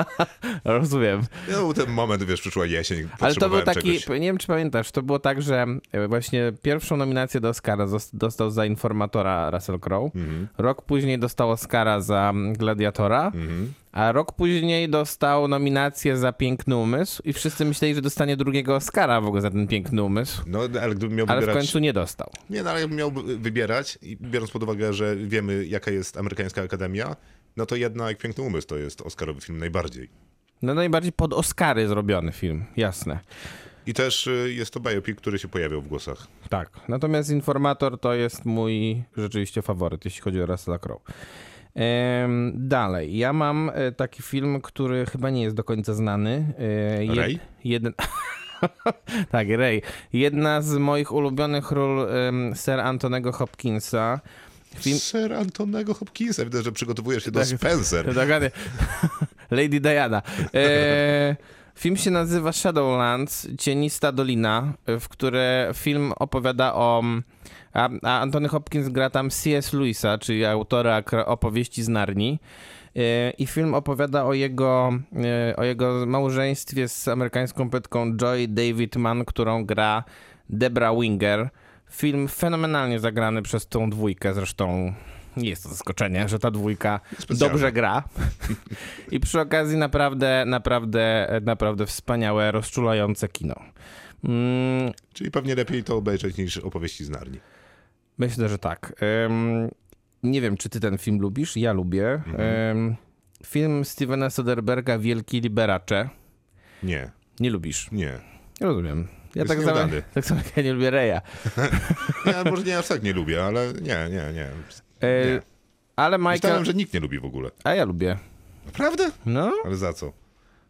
Rozumiem. No, ten moment, wiesz, przyszła jesień, Ale to był taki, czegoś. nie wiem czy pamiętasz, to było tak, że e, właśnie pierwszą nominację do Oscara dostał za informatora Russell Crowe. Mhm. Rok później dostał Oscara za mm, gladiatora. Mhm. A rok później dostał nominację za Piękny Umysł i wszyscy myśleli, że dostanie drugiego Oscara w ogóle za ten Piękny Umysł, No, ale gdybym miał ale w końcu nie dostał. Nie, no, ale jakbym miał wybierać, i biorąc pod uwagę, że wiemy, jaka jest amerykańska akademia, no to jednak Piękny Umysł to jest Oscarowy film najbardziej. No najbardziej pod Oscary zrobiony film, jasne. I też y, jest to biopic, który się pojawiał w głosach. Tak. Natomiast Informator to jest mój rzeczywiście faworyt, jeśli chodzi o Russella Crowe. Dalej, ja mam e, taki film, który chyba nie jest do końca znany. E, Ray? Jeden... tak, Ray. Jedna z moich ulubionych ról Sir Antonego Hopkinsa. Film- Sir Antonego Hopkinsa. Widzę, że przygotowujesz się do Tak. Spencer. Dokładnie. Lady Diana. E, film się nazywa Shadowlands, Cienista Dolina, w które film opowiada o... A, a Hopkins gra tam C.S. Lewisa, czyli autora opowieści z Narni. E, I film opowiada o jego, e, o jego małżeństwie z amerykańską poetką Joy David Mann, którą gra Debra Winger. Film fenomenalnie zagrany przez tą dwójkę, zresztą nie jest to zaskoczenie, że ta dwójka Specjalnie. dobrze gra. I przy okazji naprawdę, naprawdę, naprawdę wspaniałe, rozczulające kino. Mm, Czyli pewnie lepiej to obejrzeć niż opowieści z Narni. myślę, że tak. Ym, nie wiem, czy ty ten film lubisz? Ja lubię. Ym, film Stevena Soderberga Wielki Liberacze. Nie, Nie lubisz. nie. Rozumiem. Ja tak samo, tak samo jak ja nie lubię Reja. Ja może nie aż tak nie lubię, ale nie, nie, nie. E, Nie. ale Myślałem, Michael... że nikt nie lubi w ogóle. A ja lubię. Naprawdę? No, Ale za co?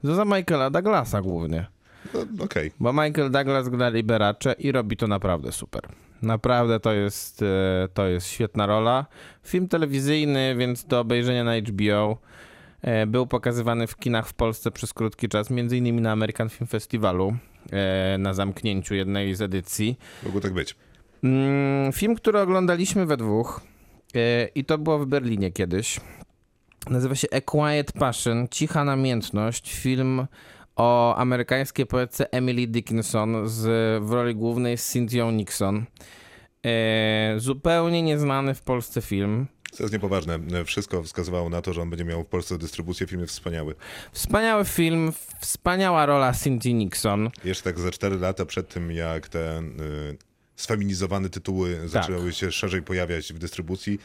to za Michaela Douglasa głównie. No, Okej. Bo Michael Douglas gra Liberace i robi to naprawdę super. Naprawdę to jest, e, to jest świetna rola. Film telewizyjny, więc do obejrzenia na HBO. E, Był pokazywany w kinach w Polsce przez krótki czas, między innymi na American Film Festivalu, na zamknięciu jednej z edycji. Mogło tak być. Mm, Film, który oglądaliśmy we dwóch i to było w Berlinie kiedyś. Nazywa się A Quiet Passion, Cicha Namiętność. Film o amerykańskiej poetce Emily Dickinson z, w roli głównej z Cynthią Nixon. E, zupełnie nieznany w Polsce film. Co jest niepoważne, wszystko wskazywało na to, że on będzie miał w Polsce dystrybucję. Film jest wspaniały. Wspaniały film, wspaniała rola Cynthia Nixon. Jeszcze tak ze 4 lata przed tym, jak te y, sfeminizowane tytuły Tak. zaczęły się szerzej pojawiać w dystrybucji,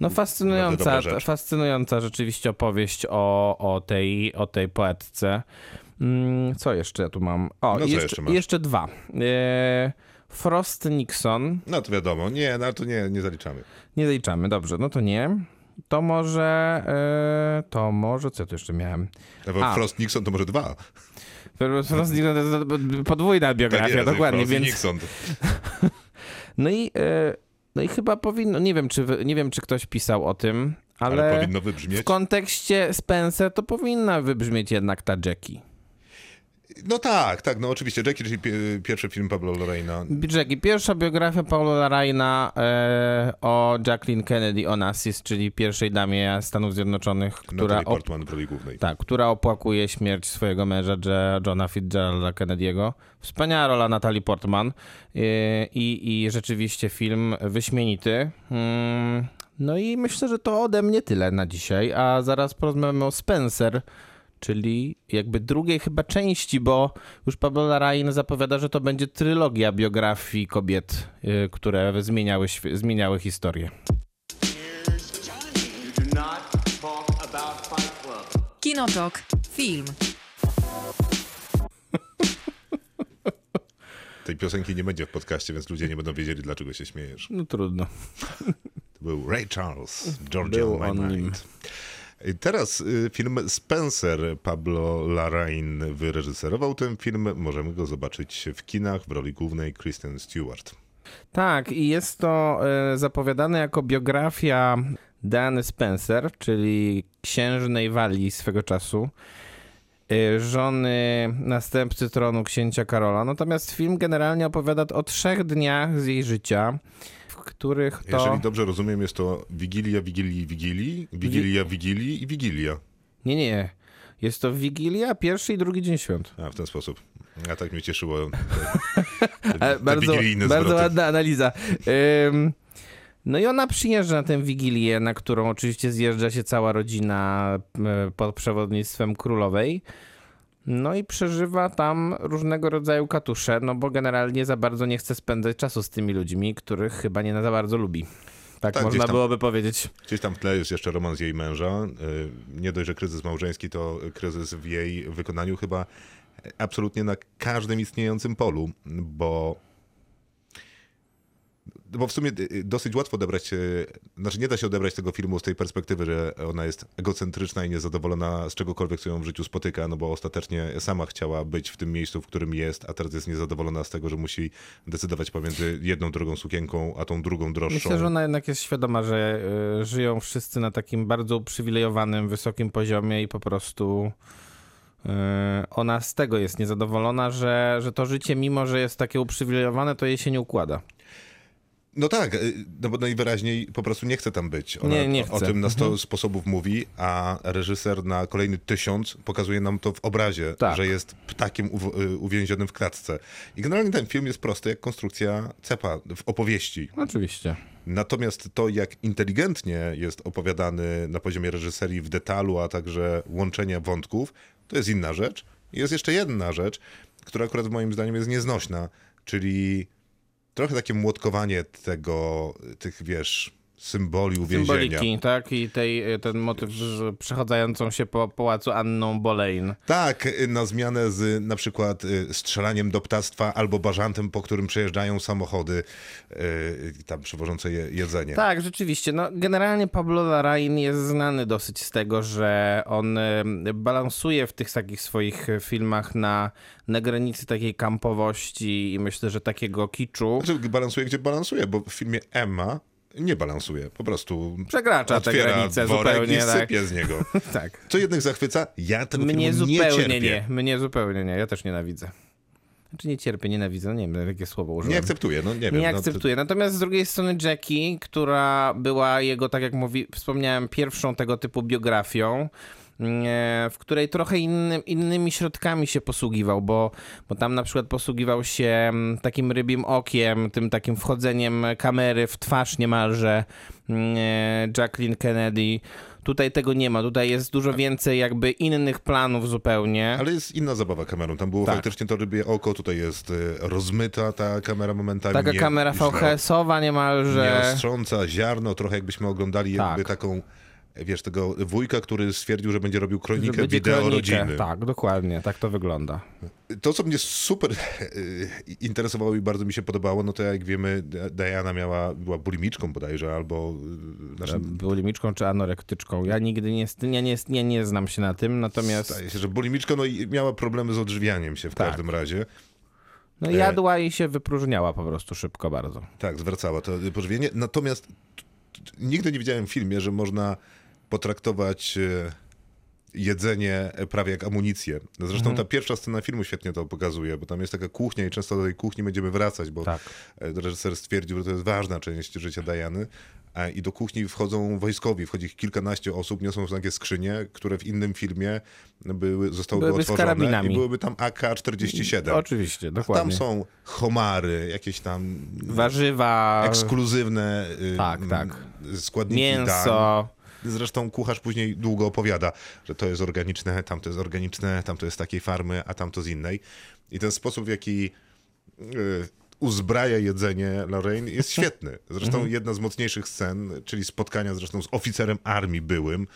No fascynująca, rzecz. fascynująca rzeczywiście opowieść o, o, tej, o tej poetce. Mm, Co jeszcze ja tu mam? O, No jeszcze, jeszcze jeszcze dwa. E, Frost Nixon. no to wiadomo, nie, no to nie, nie zaliczamy. Nie zaliczamy, dobrze, no to nie. To może, e, to może, co ja tu jeszcze miałem? A. Frost Nixon to może dwa. Podwójna biografia, Tak jest, dokładnie, więc... Nixon. No i, e, no i chyba powinno, nie wiem, czy, nie wiem, czy ktoś pisał o tym, Ale, ale, w kontekście Spencer to powinna wybrzmieć jednak ta Jackie. No tak, tak, no oczywiście. Jackie, czyli pie, pierwszy film Pablo Lorraina. Jackie, pierwsza biografia Paula Larraina e, o Jacqueline Kennedy Onassis, czyli pierwszej damie Stanów Zjednoczonych, która, Natalie Portman w roli głównej. tak, która opłakuje śmierć swojego męża Johna Fitzgeralda Kennedy'ego. Wspaniała rola Natalie Portman e, i, i rzeczywiście film wyśmienity. Mm, no i myślę, że to ode mnie tyle na dzisiaj, a zaraz porozmawiamy o Spencer, czyli jakby drugiej chyba części, bo już Pablo Larraín zapowiada, że to będzie trylogia biografii kobiet, y, które zmieniały, zmieniały historię. You do not talk about Fight Club. Kinotok. Film. Tej piosenki nie będzie w podcaście, więc ludzie nie będą wiedzieli, dlaczego się śmiejesz. No trudno. To był Ray Charles, Georgia Był on My on nim. Teraz y, film Spencer Pablo Larraín wyreżyserował ten film. Możemy go zobaczyć w kinach w roli głównej Kristen Stewart. Tak, i jest to e, zapowiadane jako biografia Diany Spencer, czyli księżnej Walii swego czasu, e, żony następcy tronu księcia Karola. Natomiast film generalnie opowiada o trzech dniach z jej życia, których to... Jeżeli dobrze rozumiem, jest to Wigilia, Wigilii, Wigilii, Wigilia, Wigilii i Wigilia. Nie, nie. Jest to Wigilia, pierwszy i drugi dzień świąt. A, w ten sposób. A tak mnie cieszyło. Te, te, te bardzo, bardzo ładna analiza. Ym, no i ona przyjeżdża na tę wigilię, na którą oczywiście zjeżdża się cała rodzina e, pod przewodnictwem królowej. No i przeżywa tam różnego rodzaju katusze, no bo generalnie za bardzo nie chce spędzać czasu z tymi ludźmi, których chyba nie za bardzo lubi. Tak, Tak, można tam- byłoby powiedzieć. Gdzieś tam w tle jest jeszcze romans jej męża. Y, Nie dość, że kryzys małżeński, to kryzys w jej wykonaniu chyba absolutnie na każdym istniejącym polu, bo bo w sumie y, dosyć łatwo odebrać, y, znaczy nie da się odebrać tego filmu z tej perspektywy, że ona jest egocentryczna i niezadowolona z czegokolwiek, co ją w życiu spotyka, no bo ostatecznie sama chciała być w tym miejscu, w którym jest, a teraz jest niezadowolona z tego, że musi decydować pomiędzy jedną drogą sukienką, a tą drugą droższą. Myślę, że ona jednak jest świadoma, że y, żyją wszyscy na takim bardzo uprzywilejowanym, wysokim poziomie i po prostu y, ona z tego jest niezadowolona, że, że to życie, mimo że jest takie uprzywilejowane, to jej się nie układa. No tak, y, no bo najwyraźniej po prostu nie chce tam być. Ona Nie, nie o- o chce. tym na sto Mhm. sposobów mówi, a reżyser na kolejny tysiąc pokazuje nam to w obrazie, Tak. że jest ptakiem y, uwięzionym w klatce. I generalnie ten film jest prosty jak konstrukcja cepa w opowieści. Oczywiście. Natomiast to, jak inteligentnie jest opowiadany na poziomie reżyserii w detalu, a także łączenia wątków, to jest inna rzecz. I Jest jeszcze jedna rzecz, która akurat moim zdaniem jest nieznośna, czyli trochę takie młotkowanie tego, tych, wiesz, symboli uwięzienia. Symboliki, tak? I tej, ten motyw z przechodzającą się po pałacu Anną Boleyn. Tak, y, na zmianę z na przykład y, strzelaniem do ptactwa albo bażantem, po którym przejeżdżają samochody y, tam przywożące je, jedzenie. Tak, rzeczywiście. No, generalnie Pablo Larraín jest znany dosyć z tego, że on balansuje w tych takich swoich filmach na, na granicy takiej kampowości i myślę, że takiego kiczu. Znaczy, balansuje gdzie balansuje, bo w filmie Emma nie balansuje, po prostu Przekracza te granice zupełnie, i tak. sypie z niego. tak. Co jednych zachwyca, ja tego Mnie filmu nie cierpię. nie, mnie zupełnie nie. Ja też nienawidzę. Znaczy nie cierpię, nienawidzę, nie wiem, jakie słowo użyłem. Nie akceptuję, no nie wiem. Nie no, akceptuję. Natomiast z drugiej strony Jackie, która była jego, tak jak mówi, wspomniałem, pierwszą tego typu biografią, w której trochę inny, innymi środkami się posługiwał, bo, bo tam na przykład posługiwał się mm, takim rybim okiem, tym takim wchodzeniem kamery w twarz niemalże mm, e, Jacqueline Kennedy. Tutaj tego nie ma, tutaj jest dużo więcej jakby innych planów zupełnie. Ale jest inna zabawa kamerą. Tam było Tak. faktycznie to rybie oko, tutaj jest y, rozmyta ta kamera momentami. Taka nie, kamera VHS-owa niemalże. Nieostrząca, ziarno, trochę jakbyśmy oglądali jakby Tak. taką, wiesz, tego wujka, który stwierdził, że będzie robił kronikę będzie wideo kronikę. rodziny. Tak, dokładnie, tak to wygląda. To, co mnie super y, interesowało i bardzo mi się podobało, no to jak wiemy, Diana miała, była bulimiczką bodajże, albo... y, Znaczy, Bulimiczką czy anorektyczką. Ja nigdy nie, ja nie, nie, nie znam się na tym, natomiast Zdaje się, że bulimiczką, no i miała problemy z odżywianiem się w Tak. każdym razie. no, jadła i się wypróżniała po prostu szybko bardzo. Tak, zwracała to pożywienie. Natomiast nigdy nie widziałem w filmie, że można potraktować e, jedzenie prawie jak amunicję. Zresztą ta pierwsza scena filmu świetnie to pokazuje, bo tam jest taka kuchnia i często do tej kuchni będziemy wracać, bo Tak. e, reżyser stwierdził, że to jest ważna część życia Diany. A I do kuchni wchodzą wojskowi, wchodzi ich kilkanaście osób, niosą takie skrzynie, które w innym filmie były, zostały Byłyby otworzone i byłyby tam AK-47. Oczywiście, Tam dokładnie. są homary, jakieś tam Warzywa, ekskluzywne y, Tak, tak. składniki mięso. Zresztą kucharz później długo opowiada, że to jest organiczne, tam to jest organiczne, tam to jest z takiej farmy, a tam to z innej. I ten sposób, w jaki y, uzbraja jedzenie Lorraine jest świetny. Zresztą Mhm. jedna z mocniejszych scen, czyli spotkania zresztą z oficerem armii byłym,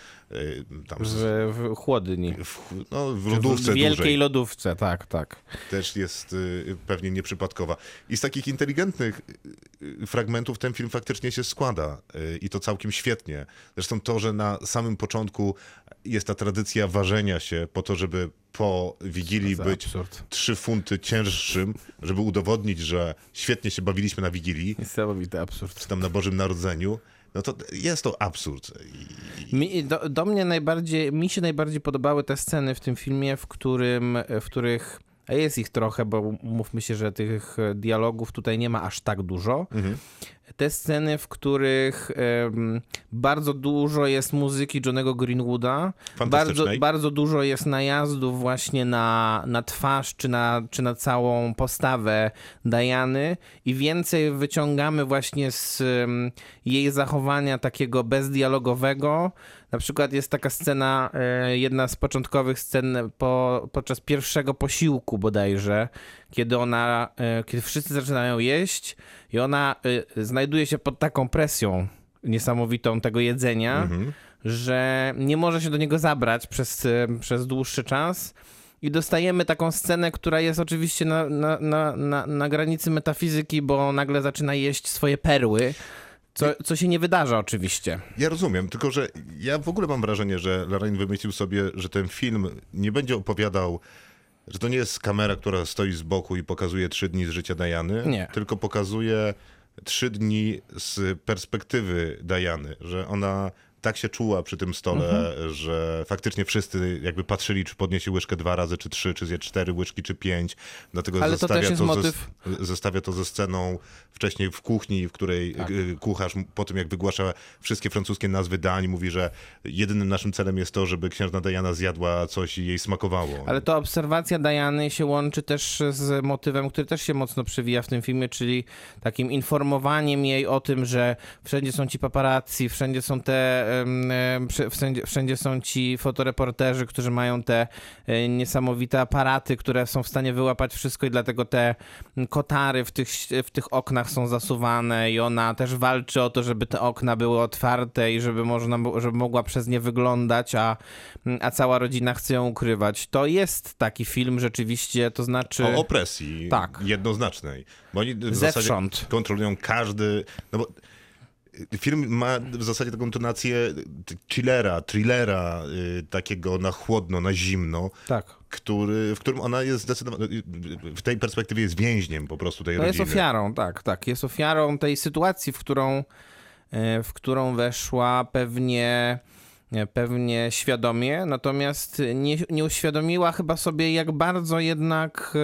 tam w, z, w chłodni. w, no, w W lodówce wielkiej dużej lodówce, tak, tak. też jest y, pewnie nieprzypadkowa. I z takich inteligentnych y, y, fragmentów ten film faktycznie się składa y, i to całkiem świetnie. Zresztą to, że na samym początku jest ta tradycja ważenia się po to, żeby po Wigilii być trzy funty cięższym, żeby udowodnić, że świetnie się bawiliśmy na Wigilii, Niesamowity absurd. czy tam na Bożym Narodzeniu, no to jest to absurd. Mi, do, do mnie najbardziej, mi się najbardziej podobały te sceny w tym filmie, w, którym, w których, a jest ich trochę, bo mówmy się, że tych dialogów tutaj nie ma aż tak dużo. Te sceny, w których em, bardzo dużo jest muzyki Johnego Greenwooda, bardzo, bardzo dużo jest najazdów właśnie na, na twarz czy na, czy na całą postawę Diany i więcej wyciągamy właśnie z em, jej zachowania takiego bezdialogowego. Na przykład jest taka scena, e, jedna z początkowych scen po, podczas pierwszego posiłku bodajże, kiedy ona, e, kiedy wszyscy zaczynają jeść i ona e, znajduje się pod taką presją niesamowitą tego jedzenia, że nie może się do niego zabrać przez, e, przez dłuższy czas. I dostajemy taką scenę, która jest oczywiście na, na, na, na, na granicy metafizyki, bo nagle zaczyna jeść swoje perły, co, co się nie wydarza oczywiście. Ja rozumiem, tylko że ja w ogóle mam wrażenie, że Lorraine wymyślił sobie, że ten film nie będzie opowiadał, że to nie jest kamera, która stoi z boku i pokazuje trzy dni z życia Diany, Nie. tylko pokazuje trzy dni z perspektywy Diany, że ona tak się czuła przy tym stole, Mhm. że faktycznie wszyscy jakby patrzyli, czy podniesie łyżkę dwa razy, czy trzy, czy zje cztery łyżki, czy pięć. Dlatego Ale to zestawia jest ze- motyw- zestawia to ze sceną wcześniej w kuchni, w której Tak. y, kucharz po tym jak wygłasza wszystkie francuskie nazwy dań, mówi, że jedynym naszym celem jest to, żeby księżna Diana zjadła coś i jej smakowało. Ale to obserwacja Diany się łączy też z motywem, który też się mocno przewija w tym filmie, czyli takim informowaniem jej o tym, że wszędzie są ci paparazzi, wszędzie są te wszędzie, wszędzie są ci fotoreporterzy, którzy mają te e, niesamowite aparaty, które są w stanie wyłapać wszystko i dlatego te kotary w tych, w tych oknach są zasuwane i ona też walczy o to, żeby te okna były otwarte i żeby można, żeby mogła przez nie wyglądać, a, a cała rodzina chce ją ukrywać. To jest taki film rzeczywiście, to znaczy... O opresji Tak. jednoznacznej. Bo oni w zasadzie Zewsząd. kontrolują każdy... No bo film ma w zasadzie taką tonację chillera, thrillera, y, takiego na chłodno, na zimno, Tak. który, w którym ona jest zdecydowanie... W tej perspektywie jest więźniem po prostu tej No jest rodziny. ofiarą, tak, tak. Jest ofiarą tej sytuacji, w którą, e, w którą weszła pewnie, pewnie świadomie, natomiast nie, nie uświadomiła chyba sobie, jak bardzo jednak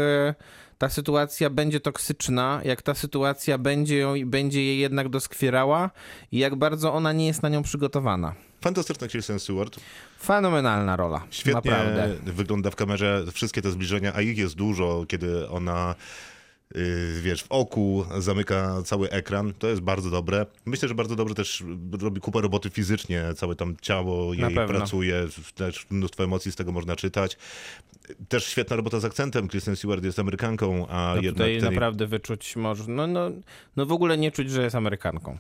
ta sytuacja będzie toksyczna, jak ta sytuacja będzie, ją, będzie jej jednak doskwierała i jak bardzo ona nie jest na nią przygotowana. Fantastyczna Kristen Stewart. Fenomenalna rola, Świetnie naprawdę. wygląda w kamerze, wszystkie te zbliżenia, a ich jest dużo, kiedy ona wiesz, w oku zamyka cały ekran, to jest bardzo dobre. Myślę, że bardzo dobrze też robi kupę roboty fizycznie, całe tam ciało jej pracuje, też mnóstwo emocji z tego można czytać. Też świetna robota z akcentem, Kristen Stewart jest Amerykanką, a No jednak tutaj ten... naprawdę wyczuć może, no, no, no w ogóle nie czuć, że jest Amerykanką.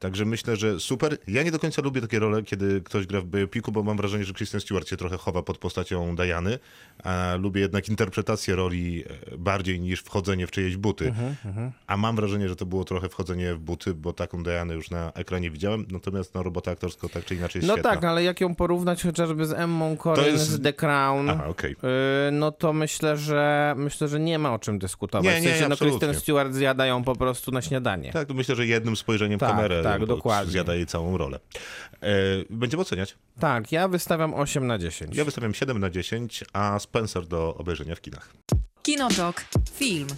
Także myślę, że super. Ja nie do końca lubię takie role, kiedy ktoś gra w biopiku, bo mam wrażenie, że Kristen Stewart się trochę chowa pod postacią Diany, a lubię jednak interpretację roli e, bardziej niż wchodzenie w czyjeś buty. Mhm, A mam wrażenie, że to było trochę wchodzenie w buty, bo taką Dianę już na ekranie widziałem, natomiast no, robota aktorska tak czy inaczej jest No świetna. tak, ale jak ją porównać chociażby z Emmą Corrin jest- z The Crown, Aha, okej. yy, no to myślę, że myślę, że nie ma o czym dyskutować. Nie, nie, w sensie, no absolutnie. Kristen Stewart zjada ją po prostu na śniadanie. Tak, to myślę, że jednym spojrzeniem Tak, kamerę tak, dokładnie. zjada jej całą rolę. E, będziemy oceniać. Tak, ja wystawiam 8 na 10. Ja wystawiam 7 na 10, a Spencer do obejrzenia w kinach. Kinotok. Film.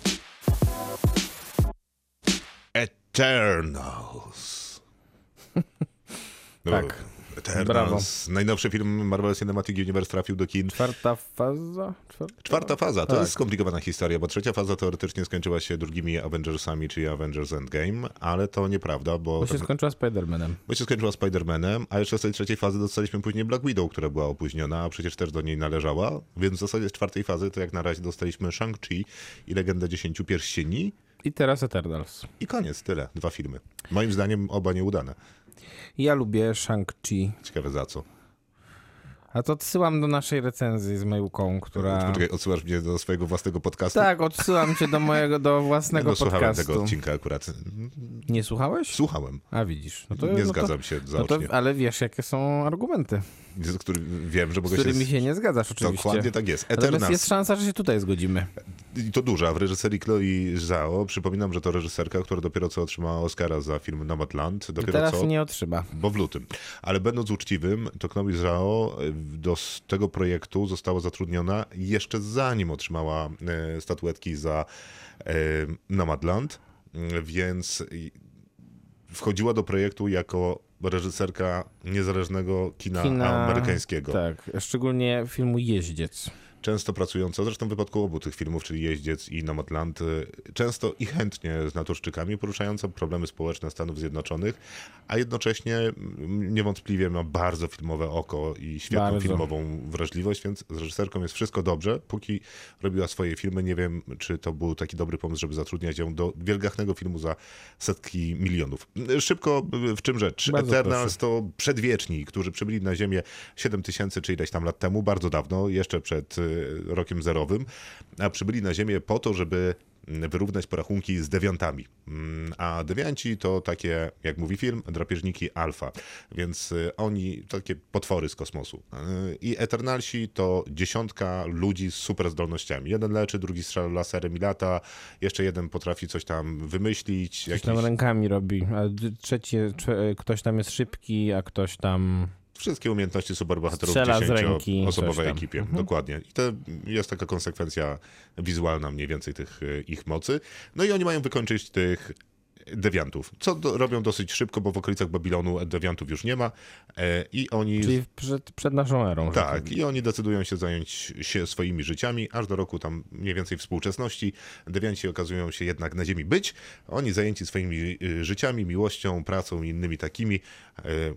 Eternals. Tak. Eternals. Najnowszy film Marvel Cinematic Universe trafił do kin. Czwarta faza? Czwarta? Czwarta faza. To Tak. jest skomplikowana historia, bo trzecia faza teoretycznie skończyła się drugimi Avengersami, czyli Avengers Endgame, ale to nieprawda, bo, Bo się tak- skończyła Spider-Manem. bo się skończyła Spider-Manem, a jeszcze z tej trzeciej fazy dostaliśmy później Black Widow, która była opóźniona, a przecież też do niej należała, więc w zasadzie z czwartej fazy to jak na razie dostaliśmy Shang-Chi i Legendę Dziesięciu Pierścieni I teraz Eternals. i koniec, tyle. Dwa filmy. Moim zdaniem oba nieudane. Ja lubię Shang-Chi. Ciekawe za co. A to odsyłam do naszej recenzji z Majłką, która... Poczekaj, odsyłasz mnie do swojego własnego podcastu? Tak, odsyłam cię do mojego, do własnego no, słuchałem podcastu. tego odcinka akurat. Nie słuchałeś? Słuchałem. A widzisz. No to, nie no to, zgadzam się no zaocznie. to, Ale wiesz, jakie są argumenty, Z który wiem, że z mogę którymi się... się nie zgadzasz oczywiście. Dokładnie tak jest. Natomiast Eternals. jest szansa, że się tutaj zgodzimy. I to duża, w reżyserii Chloe Zhao. Przypominam, że to reżyserka, która dopiero co otrzymała Oscara za film Nomadland. I Dopiero teraz co... nie otrzyma. Bo w lutym. Ale będąc uczciwym, to Chloe Zhao do tego projektu została zatrudniona jeszcze zanim otrzymała e, statuetki za e, Nomadland, Mm, więc wchodziła do projektu jako reżyserka niezależnego kina, Kina- amerykańskiego. Tak, szczególnie filmu Jeździec. Często pracująca, zresztą w wypadku obu tych filmów, czyli Jeździec i Nomadland, y, często i chętnie z naturszczykami, poruszająca problemy społeczne Stanów Zjednoczonych, a jednocześnie mm, niewątpliwie ma bardzo filmowe oko i świetną Bardzo. filmową wrażliwość, więc z reżyserką jest wszystko dobrze. Póki robiła swoje filmy, nie wiem, czy to był taki dobry pomysł, żeby zatrudniać ją do wielgachnego filmu za setki milionów. Szybko, w czym rzecz? Bardzo Eternals to przedwieczni, którzy przybyli na Ziemię 7 tysięcy czy ileś tam lat temu, bardzo dawno, jeszcze przed y, rokiem zerowym, a przybyli na Ziemię po to, żeby mm, wyrównać porachunki z dewiantami. Mm, A dewianci to takie, jak mówi film, drapieżniki alfa, więc y, oni takie potwory z kosmosu. Y, I Eternalsi to dziesiątka ludzi z super zdolnościami. Jeden leczy, drugi strzela laserem i lata, jeszcze jeden potrafi coś tam wymyślić. Ktoś tam rękami robi, a trzeci, ktoś tam jest szybki, a ktoś tam... Wszystkie umiejętności superbohaterów Strzela w z ręki, dziesięcioosobowej coś tam. ekipie. Mhm. Dokładnie. I to jest taka konsekwencja wizualna mniej więcej tych y, ich mocy. No i oni mają wykończyć tych dewiantów, co do, robią dosyć szybko, bo w okolicach Babilonu dewiantów już nie ma e, i oni... Czyli przed, przed naszą erą. że Tak, i oni decydują się zająć się swoimi życiami, aż do roku tam mniej więcej współczesności. Dewianci okazują się jednak na ziemi być. Oni zajęci swoimi y, życiami, miłością, pracą i innymi takimi, y,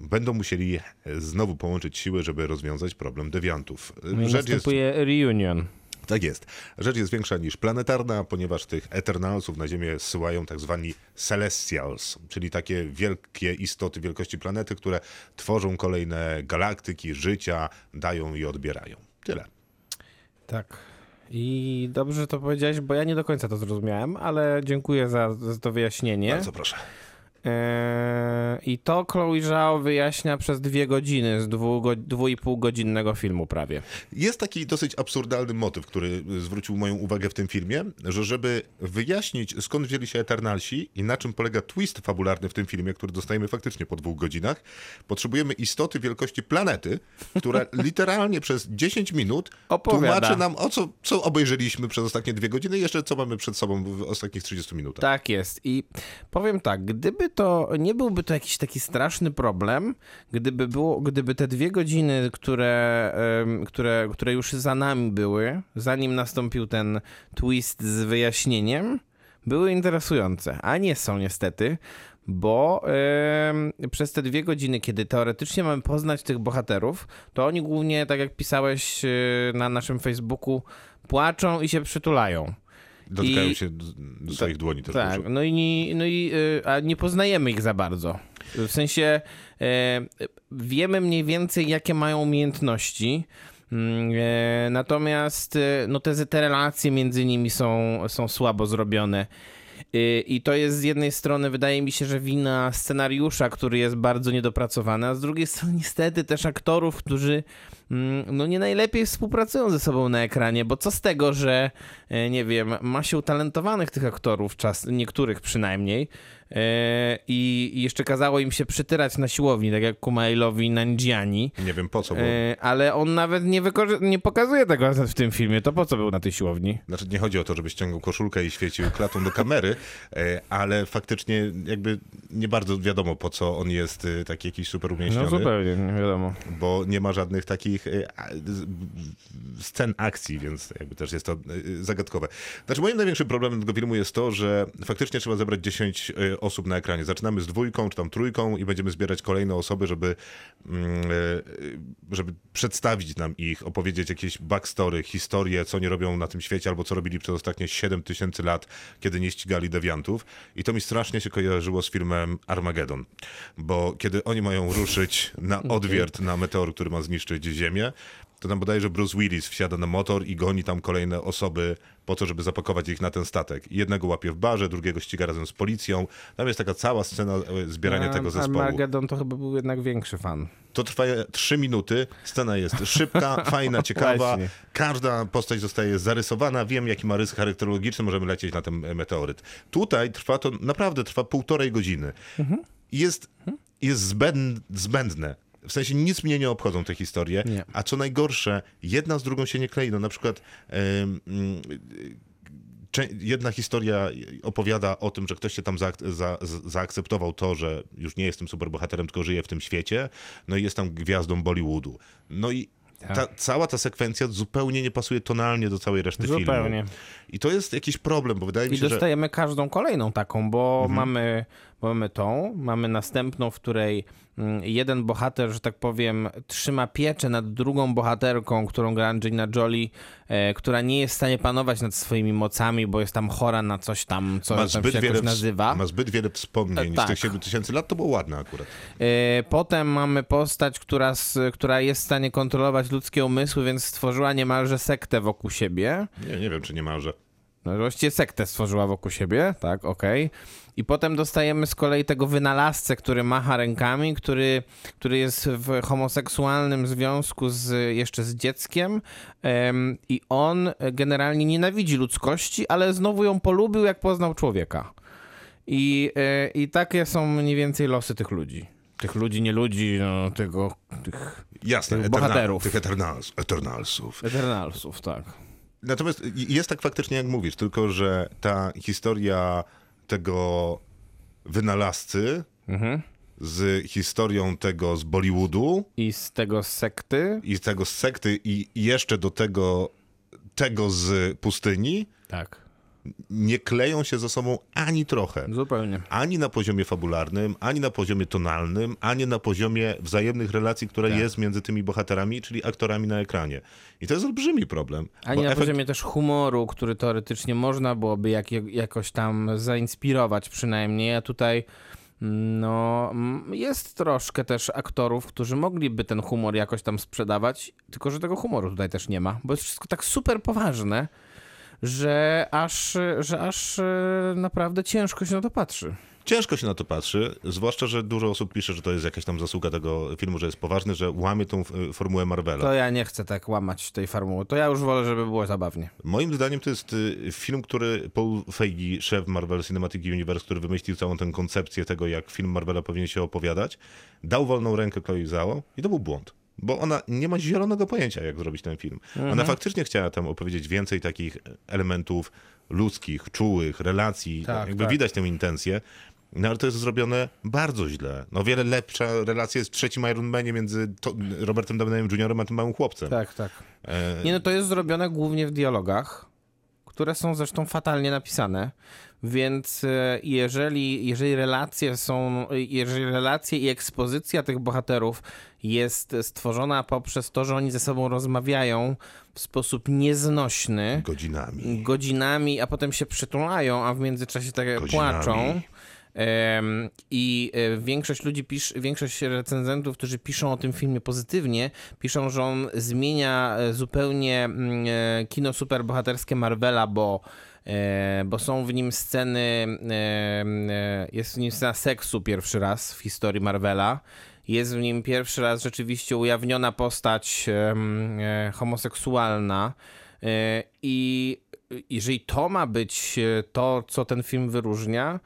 będą musieli znowu połączyć siły, żeby rozwiązać problem dewiantów. No i następuje reunion. Tak jest. Rzecz jest większa niż planetarna, ponieważ tych Eternalsów na Ziemię zsyłają tak zwani Celestials, czyli takie wielkie istoty wielkości planety, które tworzą kolejne galaktyki, życia, dają i odbierają. Tyle. Tak. I dobrze że to powiedziałeś, bo ja nie do końca to zrozumiałem, ale dziękuję za, za to wyjaśnienie. Bardzo proszę. Eee, I to Chloe Zhao wyjaśnia przez dwie godziny z dwu, dwu i pół godzinnego filmu prawie. Jest taki dosyć absurdalny motyw, który zwrócił moją uwagę w tym filmie, że żeby wyjaśnić skąd wzięli się Eternalsi i na czym polega twist fabularny w tym filmie, który dostajemy faktycznie po dwóch godzinach, potrzebujemy istoty wielkości planety, która literalnie przez 10 minut Opowiada. tłumaczy nam o co, co obejrzeliśmy przez ostatnie dwie godziny i jeszcze co mamy przed sobą w ostatnich 30 minutach. Tak jest. I powiem tak, gdyby to nie byłby to jakiś taki straszny problem, gdyby, było, gdyby te dwie godziny, które, które, które już za nami były, zanim nastąpił ten twist z wyjaśnieniem, były interesujące, a nie są niestety, bo em, przez te dwie godziny, kiedy teoretycznie mamy poznać tych bohaterów, to oni głównie, tak jak pisałeś e, na naszym Facebooku, płaczą i się przytulają. Dotykają I- się do, do swoich dłoni też Tak, dużo. no i, no i y, a nie poznajemy ich za bardzo. W sensie e, wiemy mniej więcej, jakie mają umiejętności. Mm, e, Natomiast no te, te relacje między nimi są, są słabo zrobione. Y, I to jest z jednej strony, wydaje mi się, że wina scenariusza, który jest bardzo niedopracowany, a z drugiej strony niestety też aktorów, którzy mm, no nie najlepiej współpracują ze sobą na ekranie, bo co z tego, że e, nie wiem, ma się utalentowanych tych aktorów, czas, niektórych przynajmniej, i i jeszcze kazało im się przytyrać na siłowni, tak jak Kumailowi Nanjiani, Nie wiem po co, bo e, ale on nawet nie, nie pokazuje tego w tym filmie, to po co był na tej siłowni? Znaczy nie chodzi o to, żeby ściągnął koszulkę i świecił klatą do kamery, e, ale faktycznie jakby nie bardzo wiadomo po co on jest e, taki jakiś super No umieśniony, zupełnie, nie wiadomo. bo nie ma żadnych takich e, scen akcji, więc jakby też jest to e, zagadkowe. Znaczy moim największym problemem tego filmu jest to, że faktycznie trzeba zebrać 10 e, osób na ekranie. Zaczynamy z dwójką czy tam trójką i będziemy zbierać kolejne osoby, żeby, mm, e, żeby przedstawić nam ich, opowiedzieć jakieś backstory, historie, co oni robią na tym świecie, albo co robili przez ostatnie 7 tysięcy lat, kiedy nie ścigali dewiantów. I to mi strasznie się kojarzyło z filmem Armageddon, bo kiedy oni mają ruszyć na odwiert na meteor, który ma zniszczyć Ziemię, to tam bodajże Bruce Willis wsiada na motor i goni tam kolejne osoby po to, żeby zapakować ich na ten statek. Jednego łapie w barze, drugiego ściga razem z policją. Tam jest taka cała scena e, zbierania A- tego zespołu. Armageddon to chyba był jednak większy fan. To trwa trzy minuty, scena jest szybka, fajna, ciekawa. Każda postać zostaje zarysowana, wiem jaki ma rys charakterologiczny, możemy lecieć na ten e, meteoryt. Tutaj trwa to, naprawdę trwa półtorej godziny. I Jest, jest zbęd, zbędne. W sensie nic mnie nie obchodzą te historie, Nie. a co najgorsze, jedna z drugą się nie klei. No na przykład mm, cze- jedna historia opowiada o tym, że ktoś się tam za, za, zaakceptował to, że już nie jest tym superbohaterem, tylko żyje w tym świecie, no i jest tam gwiazdą Bollywoodu. No i ta, cała ta sekwencja zupełnie nie pasuje tonalnie do całej reszty Zupełnie. filmu. I to jest jakiś problem, bo wydaje mi I się, że... dostajemy każdą kolejną taką, bo Mhm. mamy, mamy tą, mamy następną, w której mm, jeden bohater, że tak powiem, trzyma pieczę nad drugą bohaterką, którą gra Angelina Jolie, e, która nie jest w stanie panować nad swoimi mocami, bo jest tam chora na coś tam, co Ma tam się jakoś nazywa. ma zbyt wiele wspomnień E, z tak. tych 7 tysięcy lat, to było ładne akurat. E, Potem mamy postać, która, która jest w stanie kontrolować ludzkie umysły, więc stworzyła niemalże sektę wokół siebie. Nie, nie wiem, czy nie ma, że... No, właściwie sektę stworzyła wokół siebie, tak, okej. I potem dostajemy z kolei tego wynalazcę, który macha rękami, który, który jest w homoseksualnym związku z, jeszcze z dzieckiem em, i on generalnie nienawidzi ludzkości, ale znowu ją polubił, jak poznał człowieka. I, e, i takie są mniej więcej losy tych ludzi. Tych ludzi, nie ludzi, no, tego, tych Jasne, Tych bohaterów. Tych Eternals, Eternalsów. Eternalsów, tak. Natomiast jest tak faktycznie, jak mówisz, tylko że ta historia tego wynalazcy Mhm. z historią tego z Bollywoodu I z tego sekty. i tego z sekty i jeszcze do tego tego z pustyni Tak. Nie kleją się ze sobą ani trochę. Zupełnie. Ani na poziomie fabularnym, ani na poziomie tonalnym, ani na poziomie wzajemnych relacji, która Tak. jest między tymi bohaterami, czyli aktorami na ekranie. I to jest olbrzymi problem. Ani na efekt- poziomie też humoru, który teoretycznie można byłoby jak, jakoś tam zainspirować przynajmniej, a tutaj no jest troszkę też aktorów, którzy mogliby ten humor jakoś tam sprzedawać, tylko że tego humoru tutaj też nie ma, bo jest wszystko tak super poważne, że aż, że aż e, naprawdę ciężko się na to patrzy. Ciężko się na to patrzy, zwłaszcza, że dużo osób pisze, że to jest jakaś tam zasługa tego filmu, że jest poważny, że łamie tą e, formułę Marvela. To ja nie chcę tak łamać tej formuły, to ja już wolę, żeby było zabawnie. Moim zdaniem to jest y, film, który Paul Feige, szef Marvel Cinematic Universe, który wymyślił całą tę koncepcję tego, jak film Marvela powinien się opowiadać, dał wolną rękę Chloe Zhao i to był błąd. Bo ona nie ma zielonego pojęcia, jak zrobić ten film. Ona faktycznie chciała tam opowiedzieć więcej takich elementów ludzkich, czułych, relacji. Tak, jakby tak. widać tę intencję. No ale to jest zrobione bardzo źle. No wiele lepsza relacja jest w trzecim Iron Manie między to, Robertem Downeym Jr. a tym małym chłopcem. Tak, tak. E, Nie no, to jest zrobione głównie w dialogach, które są zresztą fatalnie napisane, więc e, jeżeli, jeżeli relacje są, jeżeli relacje i ekspozycja tych bohaterów jest stworzona poprzez to, że oni ze sobą rozmawiają w sposób nieznośny, godzinami. godzinami, a potem się przytulają, a w międzyczasie tak Godzinami. płaczą. I e, większość ludzi, pisz, większość recenzentów, którzy piszą o tym filmie pozytywnie, piszą, że on zmienia e, zupełnie mm, kino superbohaterskie Marvela, bo, bo są w nim sceny, e, e, jest w nim scena seksu pierwszy raz w historii Marvela. Jest w nim pierwszy raz rzeczywiście ujawniona postać e, homoseksualna. E, I jeżeli to ma być e, to, co ten film wyróżnia,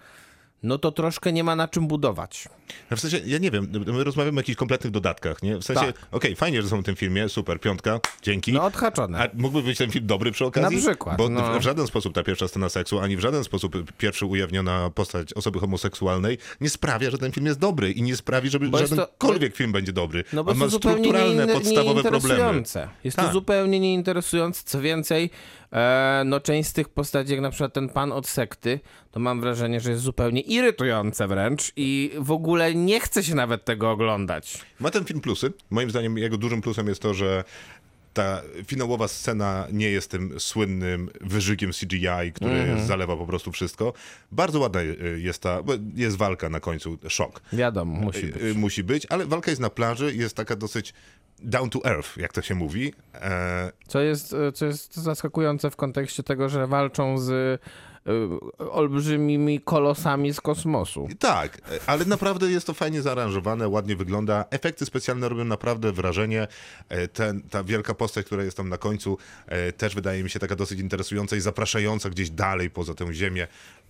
no to troszkę nie ma na czym budować. No w sensie, ja nie wiem, my rozmawiamy o jakichś kompletnych dodatkach, nie? W sensie, Tak. okej, fajnie, że są w tym filmie, super, piątka, dzięki. No odhaczone. A mógłby być ten film dobry przy okazji? Na przykład, Bo no. w żaden sposób ta pierwsza scena seksu, ani w żaden sposób pierwszy ujawniona postać osoby homoseksualnej nie sprawia, że ten film jest dobry i nie sprawi, że Bo jest to- żadenkolwiek film będzie dobry. No bo On to ma zupełnie strukturalne, nie, podstawowe problemy. Jest to Tak. zupełnie nieinteresujące. Co więcej, e, no część z tych postaci, jak na przykład ten pan od sekty, to mam wrażenie, że jest zupełnie irytujące wręcz i w ogóle nie chce się nawet tego oglądać. Ma ten film plusy. Moim zdaniem jego dużym plusem jest to, że ta finałowa scena nie jest tym słynnym wyżykiem CGI, który Mhm. zalewa po prostu wszystko. Bardzo ładna jest ta, jest walka na końcu, szok. Wiadomo, musi Y, być. Musi być, ale walka jest na plaży i jest taka dosyć down to earth, jak to się mówi. E, Co jest, e, co jest zaskakujące w kontekście tego, że walczą z e, olbrzymimi kolosami z kosmosu. tak, ale naprawdę jest to fajnie zaaranżowane, ładnie wygląda. Efekty specjalne robią naprawdę wrażenie. E, Ten, ta wielka postać, która jest tam na końcu, też wydaje mi się taka dosyć interesująca i zapraszająca gdzieś dalej poza tę ziemię.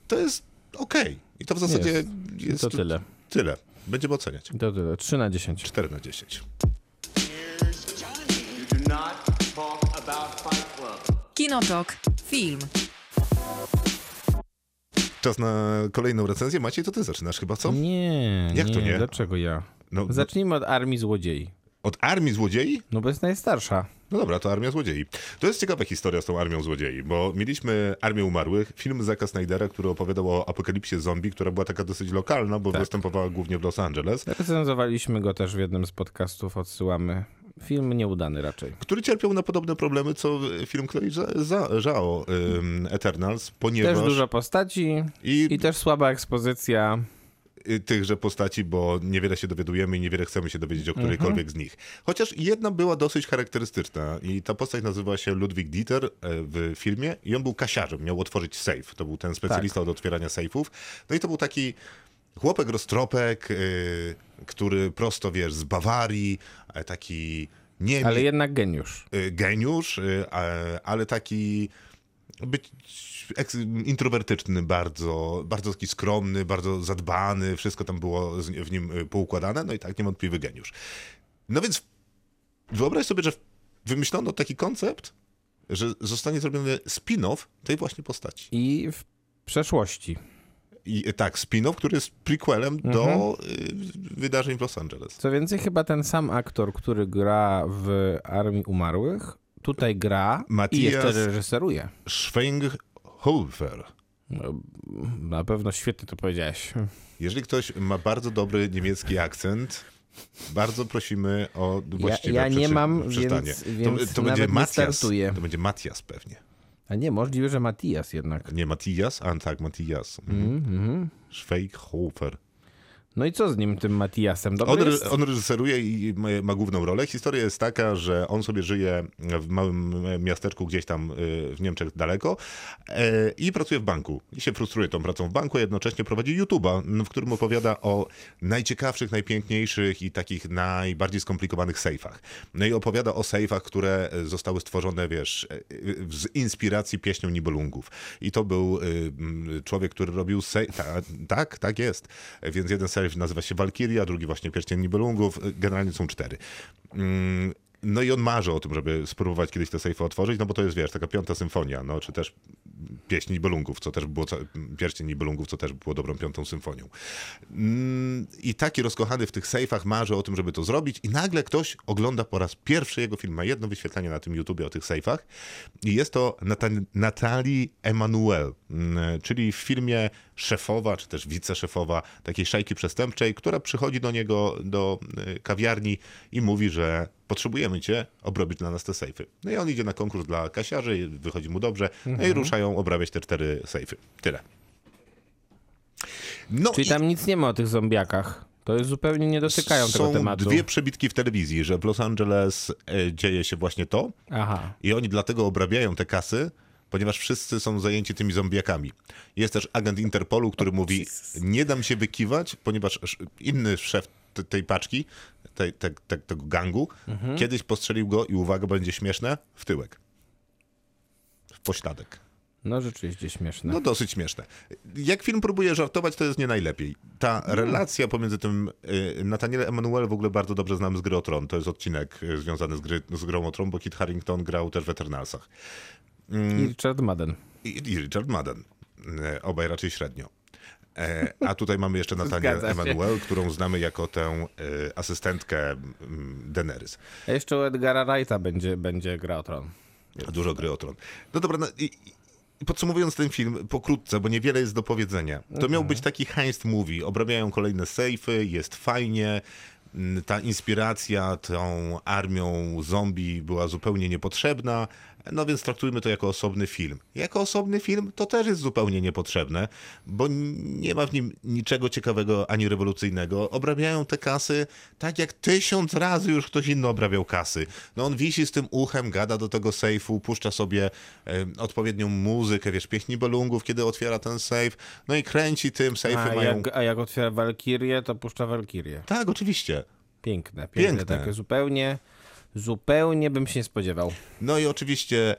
To jest okej. I to w zasadzie Jest. jest, To tyle. Tyle. Będziemy oceniać. To tyle. 3 na 10. 4 na 10. Not talk about Fight Club. Kinotok. Film. Czas na kolejną recenzję. Maciej, to ty zaczynasz chyba, co? Nie, Jak to nie? Dlaczego ja? No, Zacznijmy od Armii Złodziei. od armii złodziei? No bo jest najstarsza. No dobra, to Armia Złodziei. To jest ciekawa historia z tą Armią Złodziei, bo mieliśmy Armię Umarłych, film Zacka Snydera, który opowiadał o apokalipsie zombie, która była taka dosyć lokalna, bo występowała głównie w Los Angeles, Recenzowaliśmy go też w jednym z podcastów, odsyłamy. Film nieudany raczej. który cierpiał na podobne problemy, co film Chloe Zha- Zha- Zhao, Eternals, ponieważ... Też dużo postaci I, i też słaba ekspozycja. y, tychże postaci, bo niewiele się dowiadujemy i niewiele chcemy się dowiedzieć o którejkolwiek z nich. Chociaż jedna była dosyć charakterystyczna i ta postać nazywa się Ludwig Dieter e, w filmie i on był kasiarzem, miał otworzyć safe. To był ten specjalista od otwierania safeów. No i to był taki chłopek roztropek, y, który prosto, wiesz, z Bawarii, e, taki Niemiec, Ale jednak geniusz. y, geniusz, y, ale taki być introwertyczny bardzo, bardzo taki skromny, bardzo zadbany, wszystko tam było w nim y, poukładane, no i tak niewątpliwy geniusz. No więc wyobraź sobie, że wymyślono taki koncept, że zostanie zrobiony spin-off tej właśnie postaci. I w przeszłości. I, tak, spin-off, który jest prequelem do y, wydarzeń w Los Angeles. Co więcej, chyba ten sam aktor, który gra w Armii Umarłych, tutaj gra i Matthias- jeszcze reżyseruje. Schweinhofer. No, Na pewno świetnie to powiedziałeś. Jeżeli ktoś ma bardzo dobry niemiecki akcent, bardzo prosimy o właściwe ja nie przeczy- mam, przeczytanie. więc- to, więc to będzie nie Matias. To będzie Matias pewnie. A nie, możliwe, że Matias jednak. Nie Matias, a tak, Matias. Mhm. Mhm. Schweighofer. No i co z nim, tym Matiasem? On, on reżyseruje i ma, główną rolę. Historia jest taka, że on sobie żyje w małym miasteczku gdzieś tam y, w Niemczech daleko e, i pracuje w banku. I się frustruje tą pracą w banku, a jednocześnie prowadzi YouTube'a, w którym opowiada o najciekawszych, najpiękniejszych i takich najbardziej skomplikowanych sejfach. No i opowiada o sejfach, które zostały stworzone, wiesz, e, z inspiracji pieśnią Nibelungów. I to był y, człowiek, który robił sejf... Ta, tak, tak jest. Więc jeden sejf nazywa się Walkiria, drugi właśnie Pierścień Nibelungów. Generalnie są cztery. Mm, No i on marzy o tym, żeby spróbować kiedyś te sejfy otworzyć, no bo to jest, wiesz, taka piąta symfonia, no czy też pieśń Nibelungów, co też było, pierścień Nibelungów, co też było dobrą piątą symfonią. Mm, I taki rozkochany w tych sejfach marzy o tym, żeby to zrobić i nagle ktoś ogląda po raz pierwszy jego film, ma jedno wyświetlenie na tym YouTubie o tych sejfach i jest to Nata- Natalie Emanuel, mm, czyli w filmie szefowa, czy też wiceszefowa takiej szajki przestępczej, która przychodzi do niego do y, kawiarni i mówi, że potrzebujemy cię obrobić dla nas te sejfy. No i on idzie na konkurs dla kasiarzy, wychodzi mu dobrze, no i ruszają obrabiać te cztery sejfy. Tyle. No Czyli i tam nic nie ma o tych zombiakach. To jest zupełnie nie dotykają są tego tematu. dwie przebitki w telewizji, że w Los Angeles e, dzieje się właśnie to Aha. i oni dlatego obrabiają te kasy, ponieważ wszyscy są zajęci tymi zombiakami. Jest też agent Interpolu, który mówi, nie dam się wykiwać, ponieważ inny szef te- tej paczki, tej, te, te, tego gangu, Mhm. kiedyś postrzelił go i uwaga, będzie śmieszne, w tyłek. W pośladek. No rzeczywiście śmieszne. No dosyć śmieszne. Jak film próbuje żartować, to jest nie najlepiej. Ta relacja pomiędzy tym y, Nathaniel Emanuel w ogóle bardzo dobrze znam z Gry o Tron. To jest odcinek y, związany z, gry, z Grą o Tron, bo Kit Harington grał też w Eternalsach. I Richard Madden. I, i Richard Madden. E, Obaj raczej średnio. E, A tutaj mamy jeszcze się. Emanuel, którą znamy jako tę e, asystentkę mm, Daenerys. A jeszcze u Edgara Wrighta będzie, będzie gra o tron. Dużo gry o tron. No dobra, no i, podsumowując ten film pokrótce, bo niewiele jest do powiedzenia. To miał być taki heist movie. Obrabiają kolejne sejfy, jest fajnie. Mm, Ta inspiracja tą armią zombie była zupełnie niepotrzebna, no więc traktujmy to jako osobny film. Jako osobny film to też jest zupełnie niepotrzebne, bo nie ma w nim niczego ciekawego ani rewolucyjnego. Obrabiają te kasy tak jak tysiąc razy już ktoś inny obrabiał kasy. No on wisi z tym uchem, gada do tego sejfu, puszcza sobie e, odpowiednią muzykę, wiesz, pieśni Belungów, kiedy otwiera ten sejf, no i kręci tym, sejfy A mają... jak, a jak otwiera Walkirię, to puszcza Walkirię. Tak, oczywiście. Piękne, piękne, Piękne. takie zupełnie, zupełnie bym się nie spodziewał. No i oczywiście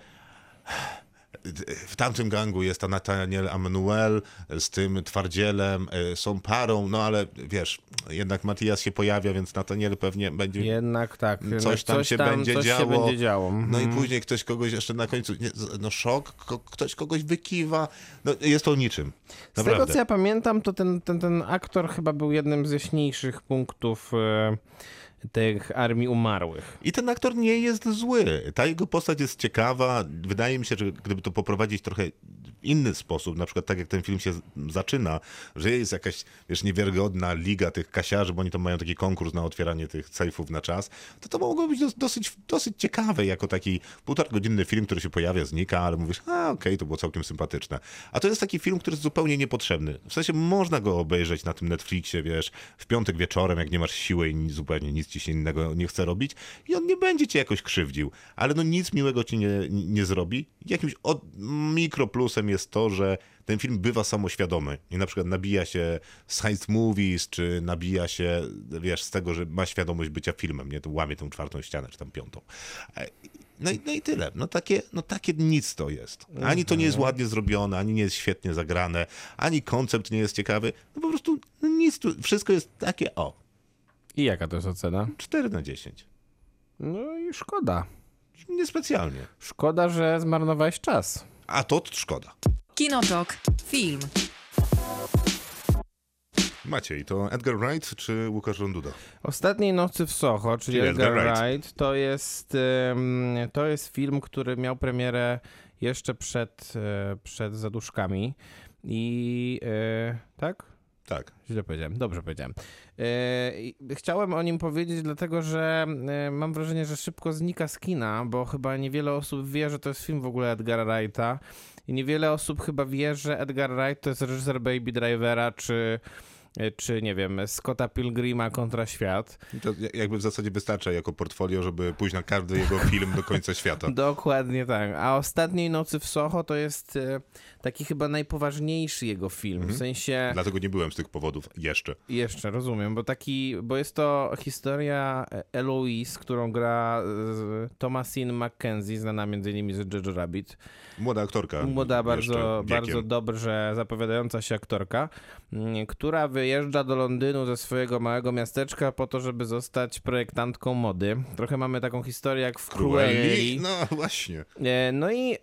w tamtym gangu jest ta Nathaniel Emanuel z tym twardzielem, e, są parą, no ale wiesz, jednak Matias się pojawia, więc Nathaniel pewnie będzie... Jednak tak. Coś jednak tam się będzie coś działo. Się będzie działo. No i Mhm. później ktoś kogoś jeszcze na końcu, nie, no szok, ko, ktoś kogoś wykiwa, no jest to niczym. Z tego Naprawdę. co ja pamiętam, to ten, ten, ten aktor chyba był jednym z jaśniejszych punktów e, tych armii umarłych. I ten aktor nie jest zły. Ta jego postać jest ciekawa. Wydaje mi się, że gdyby to poprowadzić trochę inny sposób, na przykład tak jak ten film się zaczyna, że jest jakaś, wiesz, niewiarygodna liga tych kasiarzy, bo oni tam mają taki konkurs na otwieranie tych sejfów na czas, to to mogło być dos- dosyć, dosyć ciekawe, jako taki półtora godzinny film, który się pojawia, znika, ale mówisz, a okej, to było całkiem sympatyczne. A to jest taki film, który jest zupełnie niepotrzebny. W sensie można go obejrzeć na tym Netflixie, wiesz, w piątek wieczorem, jak nie masz siły i zupełnie nic ci się innego nie chce robić i on nie będzie cię jakoś krzywdził, ale no nic miłego ci nie, nie zrobi. Jakimś od, mikroplusem jest to, że ten film bywa samoświadomy i na przykład nabija się z heist movies, czy nabija się, wiesz, z tego, że ma świadomość bycia filmem, nie? To łamie tą czwartą ścianę, czy tam piątą. E, No i, no i tyle. No takie, no takie nic to jest. Ani to nie jest ładnie zrobione, ani nie jest świetnie zagrane, ani koncept nie jest ciekawy. No po prostu no nic tu, wszystko jest takie o. I jaka to jest ocena? 4 na 10. No i szkoda. Niespecjalnie. Szkoda, że zmarnowałeś czas. A to szkoda. Kinotok. Film. Maciej, to Edgar Wright czy Łukasz Ronduda? Ostatniej nocy w Soho, czyli, Czyli Edgar Edgar Wright, Wright. to jest, to jest film, który miał premierę jeszcze przed, e, przed zaduszkami. I e, tak? Tak. Źle powiedziałem, dobrze powiedziałem. E, chciałem o nim powiedzieć, dlatego że e, mam wrażenie, że szybko znika z kina, bo chyba niewiele osób wie, że to jest film w ogóle Edgara Wrighta. I niewiele osób chyba wie, że Edgar Wright to jest reżyser Baby Drivera, czy, czy nie wiem, Scotta Pilgrima kontra świat. To jakby w zasadzie wystarcza jako portfolio, żeby pójść na każdy jego film do końca świata. Dokładnie tak. A Ostatniej Nocy w Soho to jest e, taki chyba najpoważniejszy jego film. W sensie... Dlatego nie byłem z tych powodów jeszcze. Jeszcze, rozumiem, bo taki, bo jest to historia Eloise, którą gra e, Thomasine McKenzie, znana między innymi z Jojo Rabbit. Młoda aktorka. Młoda, bardzo, bardzo dobrze zapowiadająca się aktorka, mm, która wyjeżdża do Londynu ze swojego małego miasteczka po to, żeby zostać projektantką mody. Trochę mamy taką historię jak w. Cruelli? No właśnie. E, No i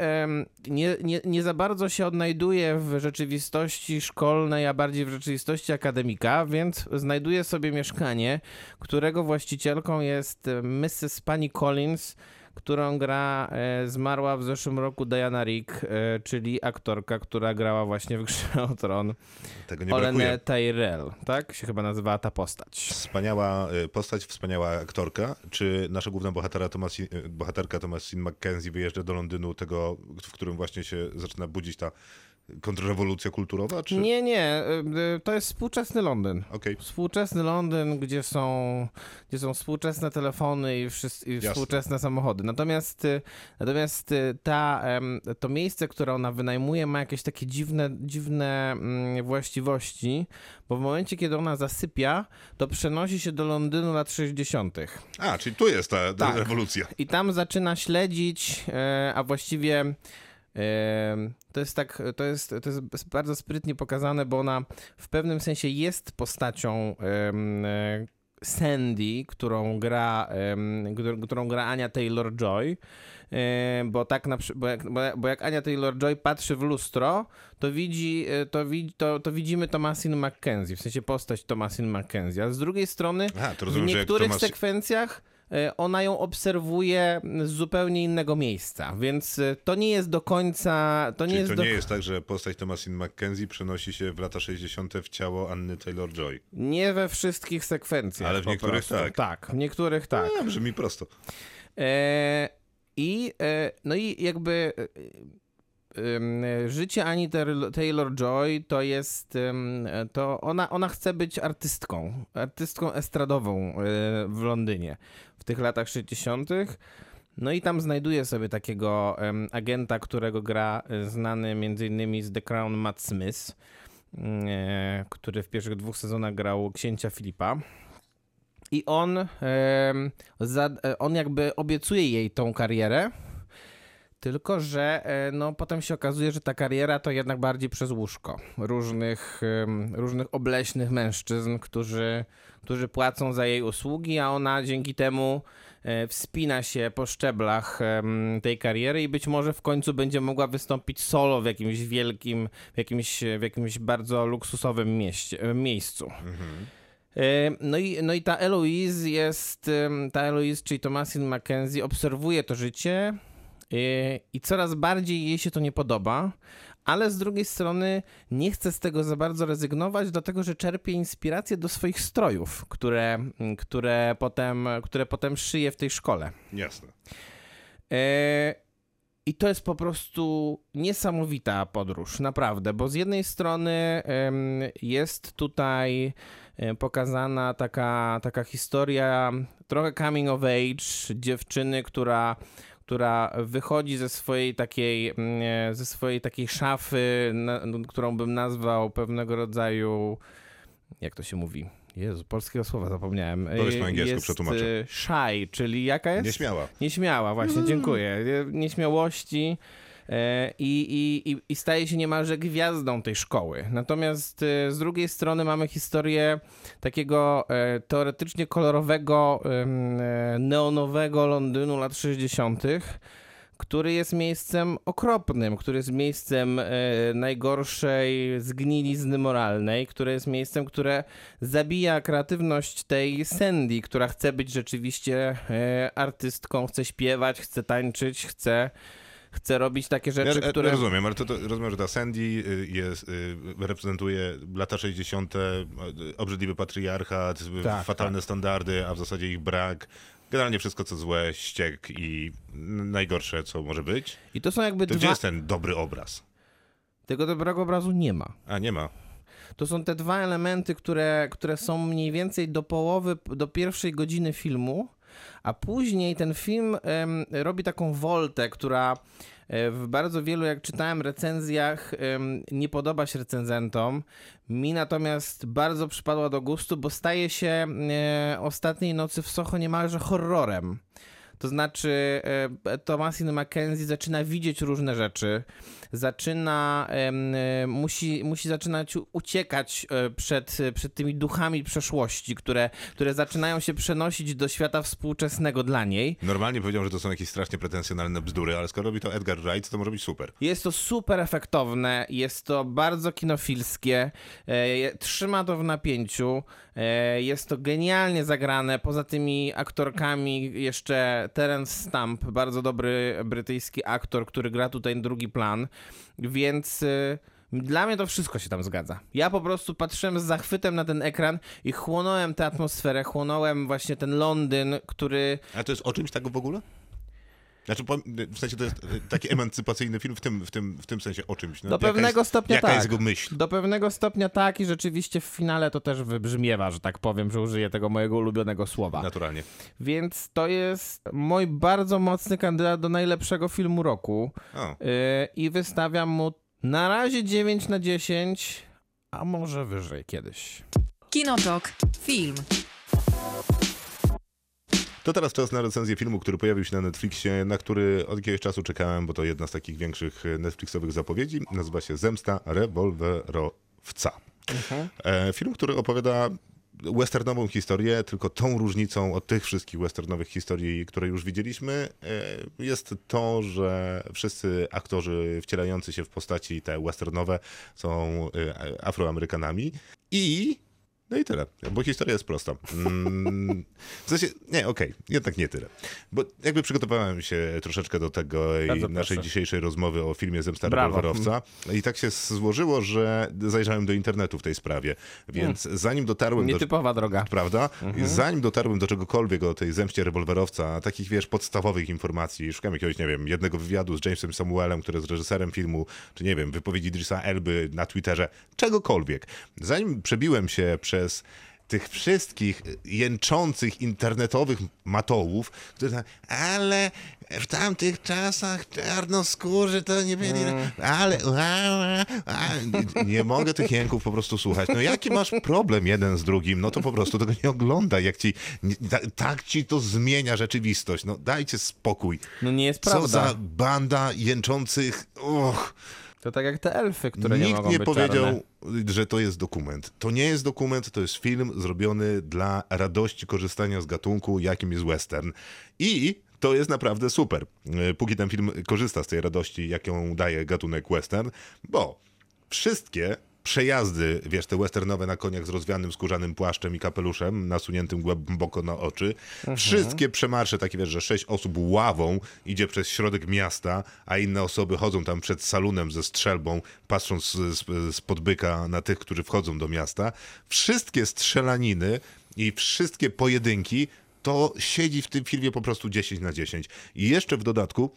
nie, nie, nie za bardzo się odnajduje w rzeczywistości szkolnej, a bardziej w rzeczywistości akademika, więc znajduje sobie mieszkanie, którego właścicielką jest e, Mrs. Pani Collins, którą gra e, zmarła w zeszłym roku Diana Rick, e, czyli aktorka, która grała właśnie w Grze o Tron. Tego nie Olenę brakuje. Tyrell, tak się chyba nazywała ta postać. Wspaniała y, postać, wspaniała aktorka. Czy nasza główna bohatera y, bohaterka Thomasine McKenzie wyjeżdża do Londynu, tego, w którym właśnie się zaczyna budzić ta kontrrewolucja kulturowa? Czy... Nie, nie, e, e, to jest współczesny Londyn. Okej. Współczesny Londyn, gdzie są, gdzie są współczesne telefony i, wszys- i współczesne samochody. Natomiast, y, natomiast y, ta, to miejsce, które ona wynajmuje, ma jakieś takie dziwne, dziwne mm, właściwości, bo w momencie, kiedy ona zasypia, to przenosi się do Londynu lat 60. A, czyli tu jest ta, ta Tak. rewolucja. I tam zaczyna śledzić, e, a właściwie to jest tak, to jest, to jest bardzo sprytnie pokazane, bo ona w pewnym sensie jest postacią e, Sandy, którą gra, którą, gra Ania Taylor-Joy, bo tak na, bo, jak, bo, jak- Ania Taylor-Joy patrzy w lustro, to widzi, e, to, to, to widzimy Thomasine McKenzie, w sensie postać Thomasine McKenzie, a z drugiej strony A, to w rozumiem, jak niektórych Thomas... sekwencjach ona ją obserwuje z zupełnie innego miejsca, więc e, to nie jest do końca. To nie Czyli jest to do... nie jest tak, że postać Thomasine McKenzie przenosi się w lata 60. w ciało Anny Taylor-Joy. nie we wszystkich sekwencjach. Ale w niektórych prostu. tak. Tak, w niektórych tak. A, brzmi prosto. E, I e, no i jakby e, e, życie Ani Taylor- Taylor-Joy to jest e, to ona, ona chce być artystką, artystką estradową e, w Londynie w tych latach 60. No i tam znajduje sobie takiego agenta, którego gra e, znany innymi z The Crown Matt Smith, e, który w pierwszych dwóch sezonach grał księcia Filipa. I on, e, on jakby obiecuje jej tą karierę, tylko że e, no, potem się okazuje, że ta kariera to jednak bardziej przez łóżko różnych, różnych obleśnych mężczyzn, którzy, którzy płacą za jej usługi, a ona dzięki temu e, wspina się po szczeblach tej kariery i być może w końcu będzie mogła wystąpić solo w jakimś wielkim, w jakimś, w jakimś bardzo luksusowym mieście, e, miejscu. E, No i, no i ta Eloise jest, ta Eloise, czyli Thomasine McKenzie, obserwuje to życie i coraz bardziej jej się to nie podoba, ale z drugiej strony nie chce z tego za bardzo rezygnować, dlatego że czerpie inspirację do swoich strojów, które, które, potem, które potem szyje w tej szkole. Jasne. E, I to jest po prostu niesamowita podróż, naprawdę, bo z jednej strony jest tutaj e, pokazana taka, taka historia, trochę coming of age dziewczyny, która która wychodzi ze swojej takiej, mm, e, ze swojej takiej szafy, na, którą bym nazwał pewnego rodzaju, jak to się mówi? Jezu, polskiego słowa zapomniałem. Powiedz po E, angielsku, jest, przetłumaczę. e, Shy, czyli jaka jest? Nieśmiała. Nieśmiała, właśnie, Mm. dziękuję. Nieśmiałości i, i, i- i staje się niemalże gwiazdą tej szkoły. Natomiast e, z drugiej strony mamy historię takiego e, teoretycznie kolorowego, e, neonowego Londynu lat 60., który jest miejscem okropnym, który jest miejscem e, najgorszej zgnilizny moralnej, które jest miejscem, które zabija kreatywność tej Sandy, która chce być rzeczywiście e, artystką, chce śpiewać, chce tańczyć, chce chce robić takie rzeczy, ja, które... Ja rozumiem, ale to, to, rozumiem, że ta Sandy y, jest, y, reprezentuje lata 60., y, obrzydliwy patriarchat, Tak, fatalne standardy, a w zasadzie ich brak. Generalnie wszystko, co złe, ściek i najgorsze, co może być. I to są jakby To dwa... gdzie jest ten dobry obraz? Tego dobrego obrazu nie ma. A, nie ma. To są te dwa elementy, które, które są mniej więcej do połowy, do pierwszej godziny filmu, a później ten film robi taką woltę, która e, w bardzo wielu, jak czytałem, recenzjach nie podoba się recenzentom. Mi natomiast bardzo przypadła do gustu, bo staje się e, ostatniej nocy w Soho niemalże horrorem. To znaczy, e, Thomasin McKenzie zaczyna widzieć różne rzeczy, zaczyna, e, musi, musi zaczynać uciekać e, przed, przed tymi duchami przeszłości, które, które zaczynają się przenosić do świata współczesnego dla niej. Normalnie powiedział, że to są jakieś strasznie pretensjonalne bzdury, ale skoro robi to Edgar Wright, to może być super. Jest to super efektowne, jest to bardzo kinofilskie, e, trzyma to w napięciu, e, jest to genialnie zagrane. Poza tymi aktorkami jeszcze Terence Stamp, bardzo dobry brytyjski aktor, który gra tutaj drugi plan, więc... E, dla mnie to wszystko się tam zgadza. Ja po prostu patrzyłem z zachwytem na ten ekran i chłonąłem tę atmosferę, chłonąłem właśnie ten Londyn, który A to jest o czymś tak w ogóle? Znaczy, w sensie to jest y, taki emancypacyjny film w tym, w tym, w tym sensie o czymś. No, Do Jaka pewnego jest, stopnia jaka tak. jest jego myśl? Do pewnego stopnia tak i rzeczywiście w finale to też wybrzmiewa, że tak powiem, że użyję tego mojego ulubionego słowa. Naturalnie. Więc to jest mój bardzo mocny kandydat do najlepszego filmu roku O. yy, i wystawiam mu na razie 9 na 10, a może wyżej kiedyś. Kinotok. Film. To teraz czas na recenzję filmu, który pojawił się na Netflixie, na który od jakiegoś czasu czekałem, bo to jedna z takich większych e, Netflixowych zapowiedzi. Nazywa się Zemsta rewolwerowca. E, film, który opowiada westernową historię, tylko tą różnicą od tych wszystkich westernowych historii, które już widzieliśmy, e, jest to, że wszyscy aktorzy wcielający się w postaci te westernowe są Afroamerykanami i no i tyle, bo historia jest prosta. Mm, w sensie, nie, okej, jednak nie tyle. Bo jakby przygotowałem się troszeczkę do tego i naszej proszę. dzisiejszej rozmowy o filmie Zemsta. Rewolwerowca i tak się złożyło, że zajrzałem do internetu w tej sprawie, więc zanim dotarłem do... Nietypowa droga. Prawda? Mhm. Zanim dotarłem do czegokolwiek o tej zemście rewolwerowca, takich wiesz, podstawowych informacji, szukam jakiegoś, nie wiem, jednego wywiadu z Jamesem Samuelem, który jest reżyserem filmu, czy nie wiem, wypowiedzi Idrisa Elby na Twitterze, czegokolwiek. Zanim przebiłem się przez tych wszystkich jęczących internetowych matołów, którzy tam, ale w tamtych czasach czarnoskórzy to nie byli, ale a, a, a, nie mogę tych jęków po prostu słuchać. No jaki masz problem jeden z drugim, no to po prostu tego nie oglądaj, jak ci, nie, ta, tak ci to zmienia rzeczywistość, no dajcie spokój. No nie jest Co prawda. za banda jęczących, och. To tak jak te elfy, które nie Nikt mogą nie być powiedział, czarne. że to jest dokument. To nie jest dokument, to jest film zrobiony dla radości korzystania z gatunku, jakim jest western. I to jest naprawdę super. E, Póki ten film korzysta z tej radości, jaką daje gatunek western, bo wszystkie przejazdy, wiesz, te westernowe na koniach z rozwianym skórzanym płaszczem i kapeluszem, nasuniętym głęboko na oczy. Wszystkie przemarsze, takie wiesz, że sześć osób ławą idzie przez środek miasta, a inne osoby chodzą tam przed salunem ze strzelbą, patrząc z, z, z podbyka na tych, którzy wchodzą do miasta. Wszystkie strzelaniny i wszystkie pojedynki to siedzi w tym filmie po prostu 10 na 10. I jeszcze w dodatku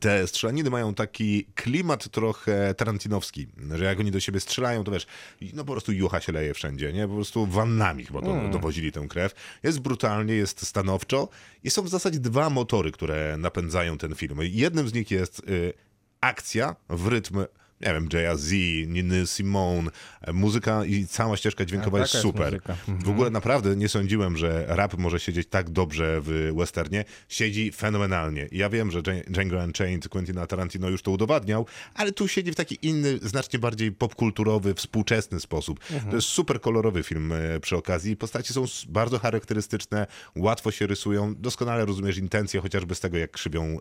te strzelaniny mają taki klimat trochę tarantinowski, że jak oni do siebie strzelają, to wiesz, no po prostu jucha się leje wszędzie, nie? Po prostu wannami chyba do, dowozili tę krew. Jest brutalnie, jest stanowczo i są w zasadzie dwa motory, które napędzają ten film. Jednym z nich jest y, akcja w rytm nie wiem, Jaya Z, Niny Simone, e, muzyka i cała ścieżka dźwiękowa jest jest super. muzyka. Mhm. W ogóle naprawdę nie sądziłem, że rap może siedzieć tak dobrze w westernie. Siedzi fenomenalnie. Ja wiem, że Django Unchained Quentina Tarantino już to udowadniał, ale tu siedzi w taki inny, znacznie bardziej popkulturowy, współczesny sposób. Mhm. To jest super kolorowy film e, przy okazji. Postaci są bardzo charakterystyczne, łatwo się rysują. Doskonale rozumiesz intencje, chociażby z tego, jak krzywią e,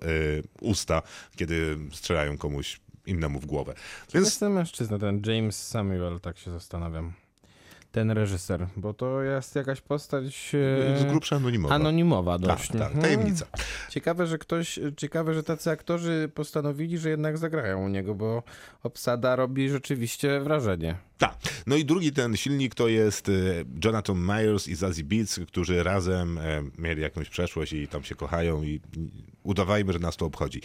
usta, kiedy strzelają komuś innemu w głowę. Więc... Jest ten mężczyzna, ten James Samuel, tak się zastanawiam. Ten reżyser, bo to jest jakaś postać e, z grubsza anonimowa. anonimowa tak, dość. tak, Mhm. tajemnica. Ciekawe, że ktoś, ciekawe, że tacy aktorzy postanowili, że jednak zagrają u niego, bo obsada robi rzeczywiście wrażenie. Tak. No i drugi ten silnik to jest e, Jonathan Myers i Zazie Beats, którzy razem e, mieli jakąś przeszłość i tam się kochają i udawajmy, że nas to obchodzi.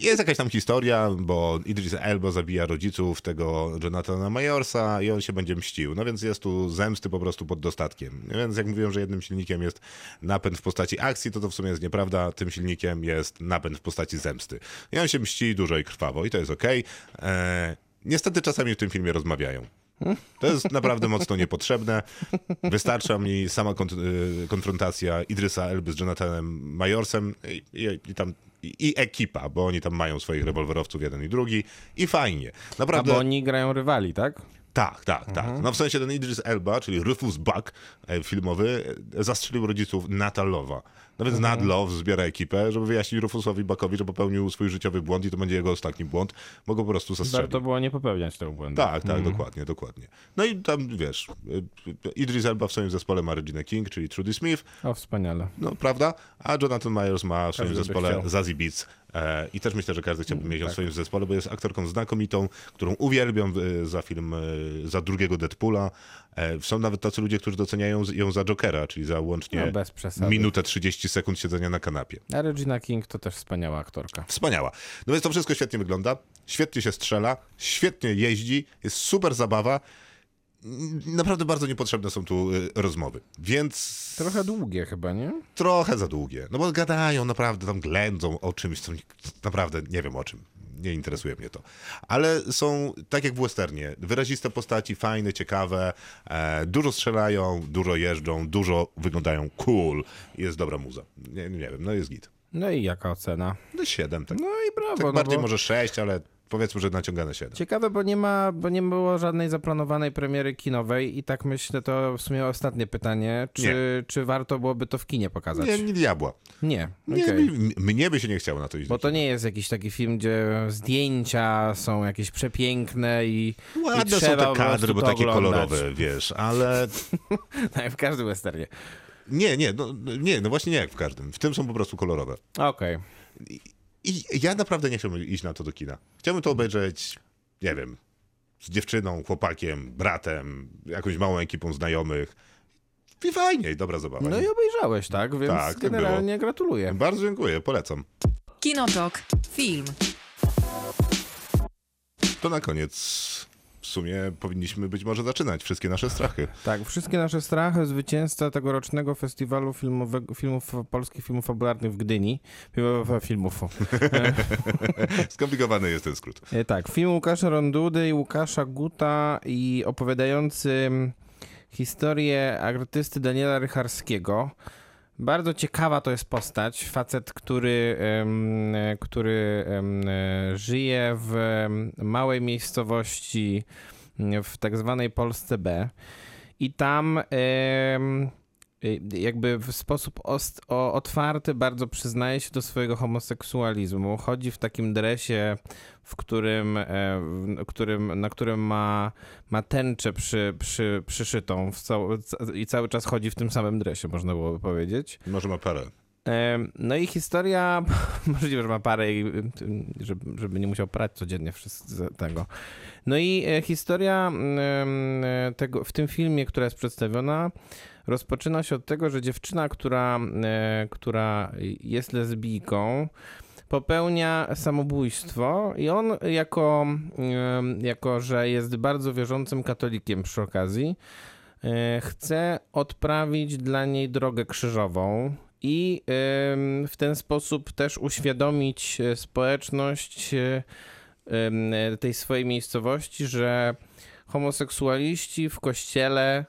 Jest jakaś tam historia, bo Idris Elba zabija rodziców tego Jonathana Myersa i on się będzie mścił. No więc jest tu zemsty po prostu pod dostatkiem. Więc jak mówiłem, że jednym silnikiem jest napęd w postaci akcji, to to w sumie jest nieprawda. Tym silnikiem jest napęd w postaci zemsty. I on się mści dużo i krwawo i to jest okej. E, Niestety czasami w tym filmie rozmawiają. To jest naprawdę mocno niepotrzebne. Wystarcza mi sama kont- y, konfrontacja Idrysa Elby z Jonathanem Majorsem i, i, i tam i, ekipa, bo oni tam mają swoich rewolwerowców jeden i drugi i fajnie. A Naprawdę. bo oni grają rywali, tak? Tak, tak, tak. No w sensie ten Idris Elba, czyli Rufus Buck e, filmowy, e, zastrzelił rodziców Natalowa. No więc Nat Love zbiera ekipę, żeby wyjaśnić Rufusowi Buckowi, że popełnił swój życiowy błąd i to będzie jego ostatni błąd, bo go po prostu zastrzelił. Warto było nie popełniać tego błędu. Tak, tak, dokładnie, dokładnie. No i tam, wiesz, y, Idris Elba w swoim zespole ma Regina King, czyli Trudy Smith, O, wspaniale. no prawda? A Jonathan Myers ma w swoim Każdy zespole. Zazie Beats. E, I też myślę, że każdy chciałby mieć ją w tak. swoim zespole, bo jest aktorką znakomitą, którą uwielbiam e, za film, e, za drugiego Deadpoola. Są nawet tacy ludzie, którzy doceniają ją za Jokera, czyli za łącznie No, minutę 30 sekund siedzenia na kanapie. A Regina King to też wspaniała aktorka. Wspaniała. No więc to wszystko świetnie wygląda, świetnie się strzela, świetnie jeździ, jest super zabawa. Naprawdę bardzo niepotrzebne są tu y, rozmowy, więc Trochę długie chyba, nie? trochę za długie. No bo gadają naprawdę, tam ględzą o czymś, co naprawdę nie wiem o czym. Nie interesuje mnie to. Ale są, tak jak w westernie, wyraziste postaci, fajne, ciekawe, e, dużo strzelają, dużo jeżdżą, dużo wyglądają cool. Jest dobra muza. Nie, nie wiem, no jest git. No i jaka ocena? No siedem, tak, No i brawo. tak no bardziej bo... może sześć, ale powiedzmy, że naciągane siedem. Ciekawe, bo nie ma, bo nie było żadnej zaplanowanej premiery kinowej i tak myślę, to w sumie ostatnie pytanie, czy, czy warto byłoby to w kinie pokazać? Nie, nie diabła. Nie, Nie, okej. mi, mnie by się nie chciało na to iść. Bo to nie jest jakiś taki film, gdzie zdjęcia są jakieś przepiękne i, i Ładne są trzeba te kadry, bo takie oglądać. kolorowe, wiesz, ale Tak, w każdym westernie. nie, nie, no, nie, no właśnie nie jak w każdym. W tym są po prostu kolorowe. Okej. I ja naprawdę nie chciałbym iść na to do kina. Chciałbym to obejrzeć, nie wiem, z dziewczyną, chłopakiem, bratem, jakąś małą ekipą znajomych. I fajnie, i dobra zabawa. No i obejrzałeś, tak? Więc Tak, tak generalnie gratuluję. Bardzo dziękuję, polecam. Kinotok. Film. To na koniec w sumie powinniśmy być może zaczynać wszystkie nasze strachy. Tak, wszystkie nasze strachy, zwycięzca tegorocznego festiwalu filmowego, filmów, polskich filmów fabularnych w Gdyni. Filmów, filmów. Skomplikowany jest ten skrót. E, Tak, film Łukasza Rondudy i Łukasza Guta i opowiadający historię artysty Daniela Rycharskiego. Bardzo ciekawa to jest postać. Facet, który, który żyje w małej miejscowości w tak zwanej Polsce B. I tam jakby w sposób ost- o, otwarty bardzo przyznaje się do swojego homoseksualizmu. Chodzi w takim dresie, w którym, e, w którym, na którym ma, ma tęczę przy, przy, przyszytą cał- ca- i cały czas chodzi w tym samym dresie, można byłoby powiedzieć. Może ma parę. No i historia, możliwe, że ma parę, żeby, nie musiał prać codziennie tego. No i e, historia e, tego, w tym filmie, która jest przedstawiona, rozpoczyna się od tego, że dziewczyna, która, e, która jest lesbijką, popełnia samobójstwo i on jako, jako że jest bardzo wierzącym katolikiem przy okazji, chce odprawić dla niej drogę krzyżową i w ten sposób też uświadomić e, społeczność, e, tej swojej miejscowości, że homoseksualiści w kościele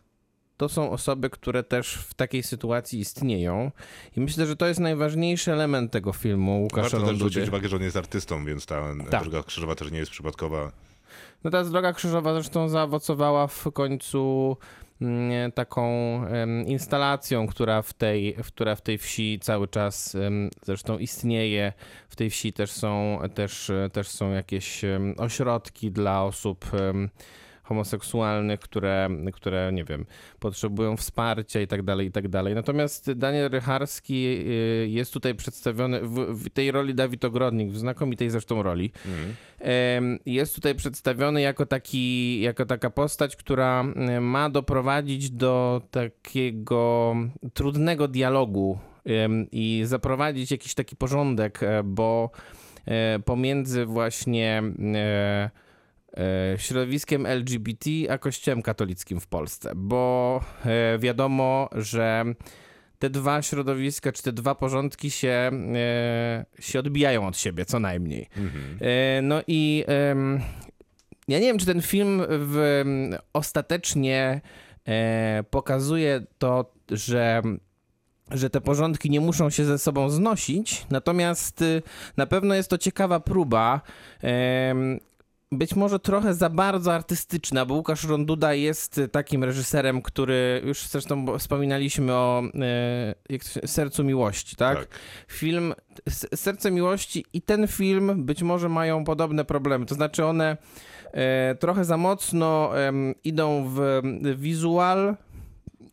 to są osoby, które też w takiej sytuacji istnieją. I myślę, że to jest najważniejszy element tego filmu Łukasza Warto też Rondudy. zwrócić uwagę, że on jest artystą, więc ta Tak. droga krzyżowa też nie jest przypadkowa. No ta droga krzyżowa zresztą zaowocowała w końcu taką em, instalacją, która w, tej, która w tej wsi cały czas zresztą istnieje. W tej wsi też są, też, też są jakieś ośrodki dla osób homoseksualnych, które, które, nie wiem, potrzebują wsparcia i tak dalej, i tak dalej. Natomiast Daniel Rycharski y, jest tutaj przedstawiony w, w tej roli Dawid Ogrodnik, w znakomitej zresztą roli. Em, Jest tutaj przedstawiony jako, taki, jako taka postać, która em, ma doprowadzić do takiego trudnego dialogu i zaprowadzić jakiś taki porządek, e, bo e, pomiędzy właśnie e, środowiskiem LGBT a kościołem katolickim w Polsce, bo e, wiadomo, że te dwa środowiska, czy te dwa porządki się, e, się odbijają od siebie, co najmniej. E, no i ja nie wiem, czy ten film w, ostatecznie e, pokazuje to, że że te porządki nie muszą się ze sobą znosić, natomiast y, na pewno jest to ciekawa próba. Być może trochę za bardzo artystyczna, bo Łukasz Ronduda jest takim reżyserem, który już zresztą wspominaliśmy o e, Sercu Miłości, tak? Tak. Film Serce Miłości i ten film być może mają podobne problemy. To znaczy one e, trochę za mocno em, idą w, w wizual,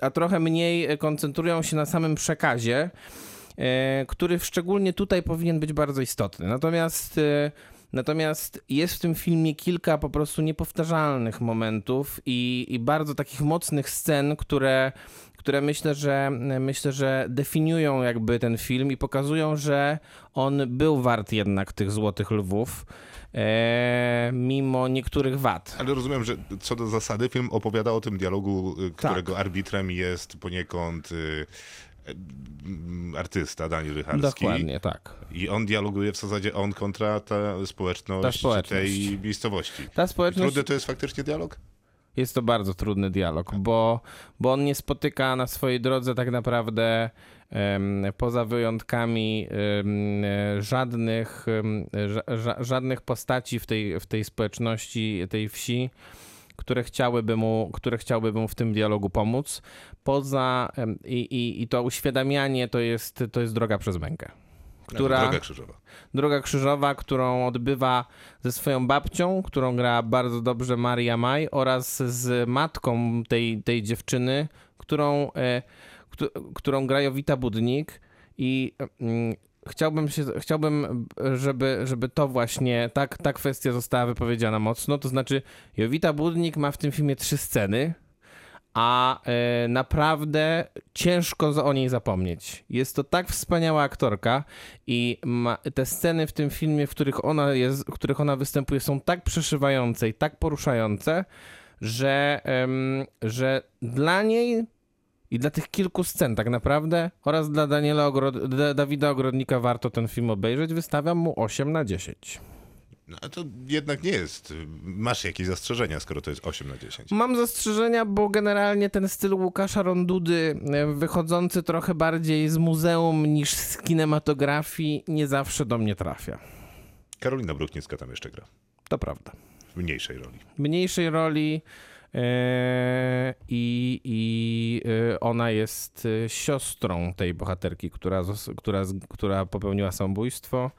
a trochę mniej koncentrują się na samym przekazie, e, który szczególnie tutaj powinien być bardzo istotny. Natomiast e, Natomiast jest w tym filmie kilka po prostu niepowtarzalnych momentów i, i bardzo takich mocnych scen, które, które myślę, że myślę, że definiują jakby ten film i pokazują, że on był wart jednak tych złotych lwów, e, mimo niektórych wad. Ale rozumiem, że co do zasady film opowiada o tym dialogu, Tak. którego arbitrem jest poniekąd y, artysta Daniel Rycharski. Dokładnie, tak. I on dialoguje w zasadzie on kontra ta społeczność, Ta społeczność. tej miejscowości. Ta społeczność Trudny to jest faktycznie dialog? Jest to bardzo trudny dialog, bo, bo on nie spotyka na swojej drodze tak naprawdę poza wyjątkami żadnych, żadnych postaci w tej, w tej społeczności, tej wsi, które chciałyby mu, które chciałyby mu w tym dialogu pomóc. Poza i, i, i to uświadamianie to jest, to jest droga przez mękę. Która, Droga krzyżowa. Droga krzyżowa, którą odbywa ze swoją babcią, którą gra bardzo dobrze Maria Maj oraz z matką tej, tej dziewczyny, którą, e, któ- którą gra Jowita Budnik i chciałbym, się, chciałbym żeby, żeby to właśnie, tak, ta kwestia została wypowiedziana mocno, to znaczy Jowita Budnik ma w tym filmie trzy sceny, a e, naprawdę ciężko o niej zapomnieć. Jest to tak wspaniała aktorka i ma, te sceny w tym filmie, w których ona jest, w których ona występuje, są tak przeszywające i tak poruszające, że, em, że dla niej i dla tych kilku scen tak naprawdę oraz dla Daniela Ogro- Dawida Ogrodnika warto ten film obejrzeć. Wystawiam mu 8 na 10. No, to jednak nie jest. Masz jakieś zastrzeżenia, skoro to jest 8 na 10. Mam zastrzeżenia, bo generalnie ten styl Łukasza Rondudy, e, wychodzący trochę bardziej z muzeum niż z kinematografii, nie zawsze do mnie trafia. Karolina Bruchnicka tam jeszcze gra. To prawda. W mniejszej roli. Mniejszej roli i, i e, ona jest e, siostrą tej bohaterki, która, która, która popełniła samobójstwo.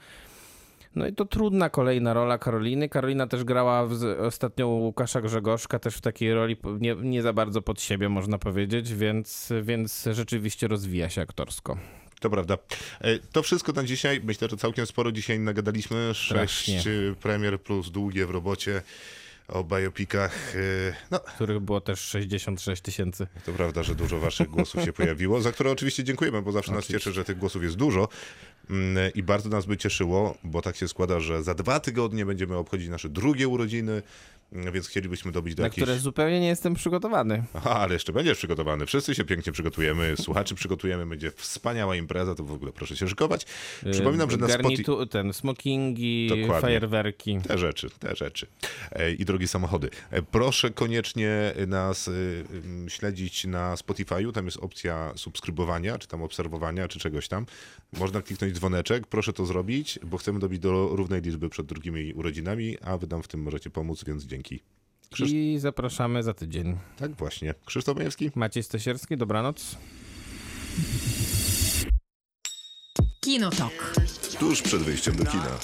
No i to trudna kolejna rola Karoliny. Karolina też grała w, ostatnio u Łukasza Grzegorzka, też w takiej roli nie, nie za bardzo pod siebie, można powiedzieć, więc, więc rzeczywiście rozwija się aktorsko. To prawda. E, To wszystko na dzisiaj. Myślę, że całkiem sporo dzisiaj nagadaliśmy. Sześć Strasznie. e, premier plus długie w robocie o biopikach. E, No, Których było też 66 tysięcy. to prawda, że dużo waszych głosów się pojawiło, za które oczywiście dziękujemy, bo zawsze nas cieszy, że tych głosów jest dużo. Mm, I bardzo nas by cieszyło, bo tak się składa, że za dwa tygodnie będziemy obchodzić nasze drugie urodziny. Więc chcielibyśmy dobić do na jakiejś... które zupełnie nie jestem przygotowany. Aha, ale jeszcze będziesz przygotowany. Wszyscy się pięknie przygotujemy, słuchaczy przygotujemy, będzie wspaniała impreza, to w ogóle proszę się szykować. Przypominam, że na Spotify... Garnitu, ten, smokingi, Dokładnie. fajerwerki. Te rzeczy, te rzeczy. E, I drogie samochody. E, Proszę koniecznie nas y, śledzić na Spotify'u. Tam jest opcja subskrybowania, czy tam obserwowania, czy czegoś tam. Można kliknąć dzwoneczek. Proszę to zrobić, bo chcemy dobić do równej liczby przed drugimi urodzinami, a wy nam w tym możecie pomóc, więc dzięki. Krzysz... I zapraszamy za tydzień. Tak właśnie. Krzysztof Majewski? Maciej Stasierski, dobranoc. Kinotok. Tuż przed wyjściem do kina.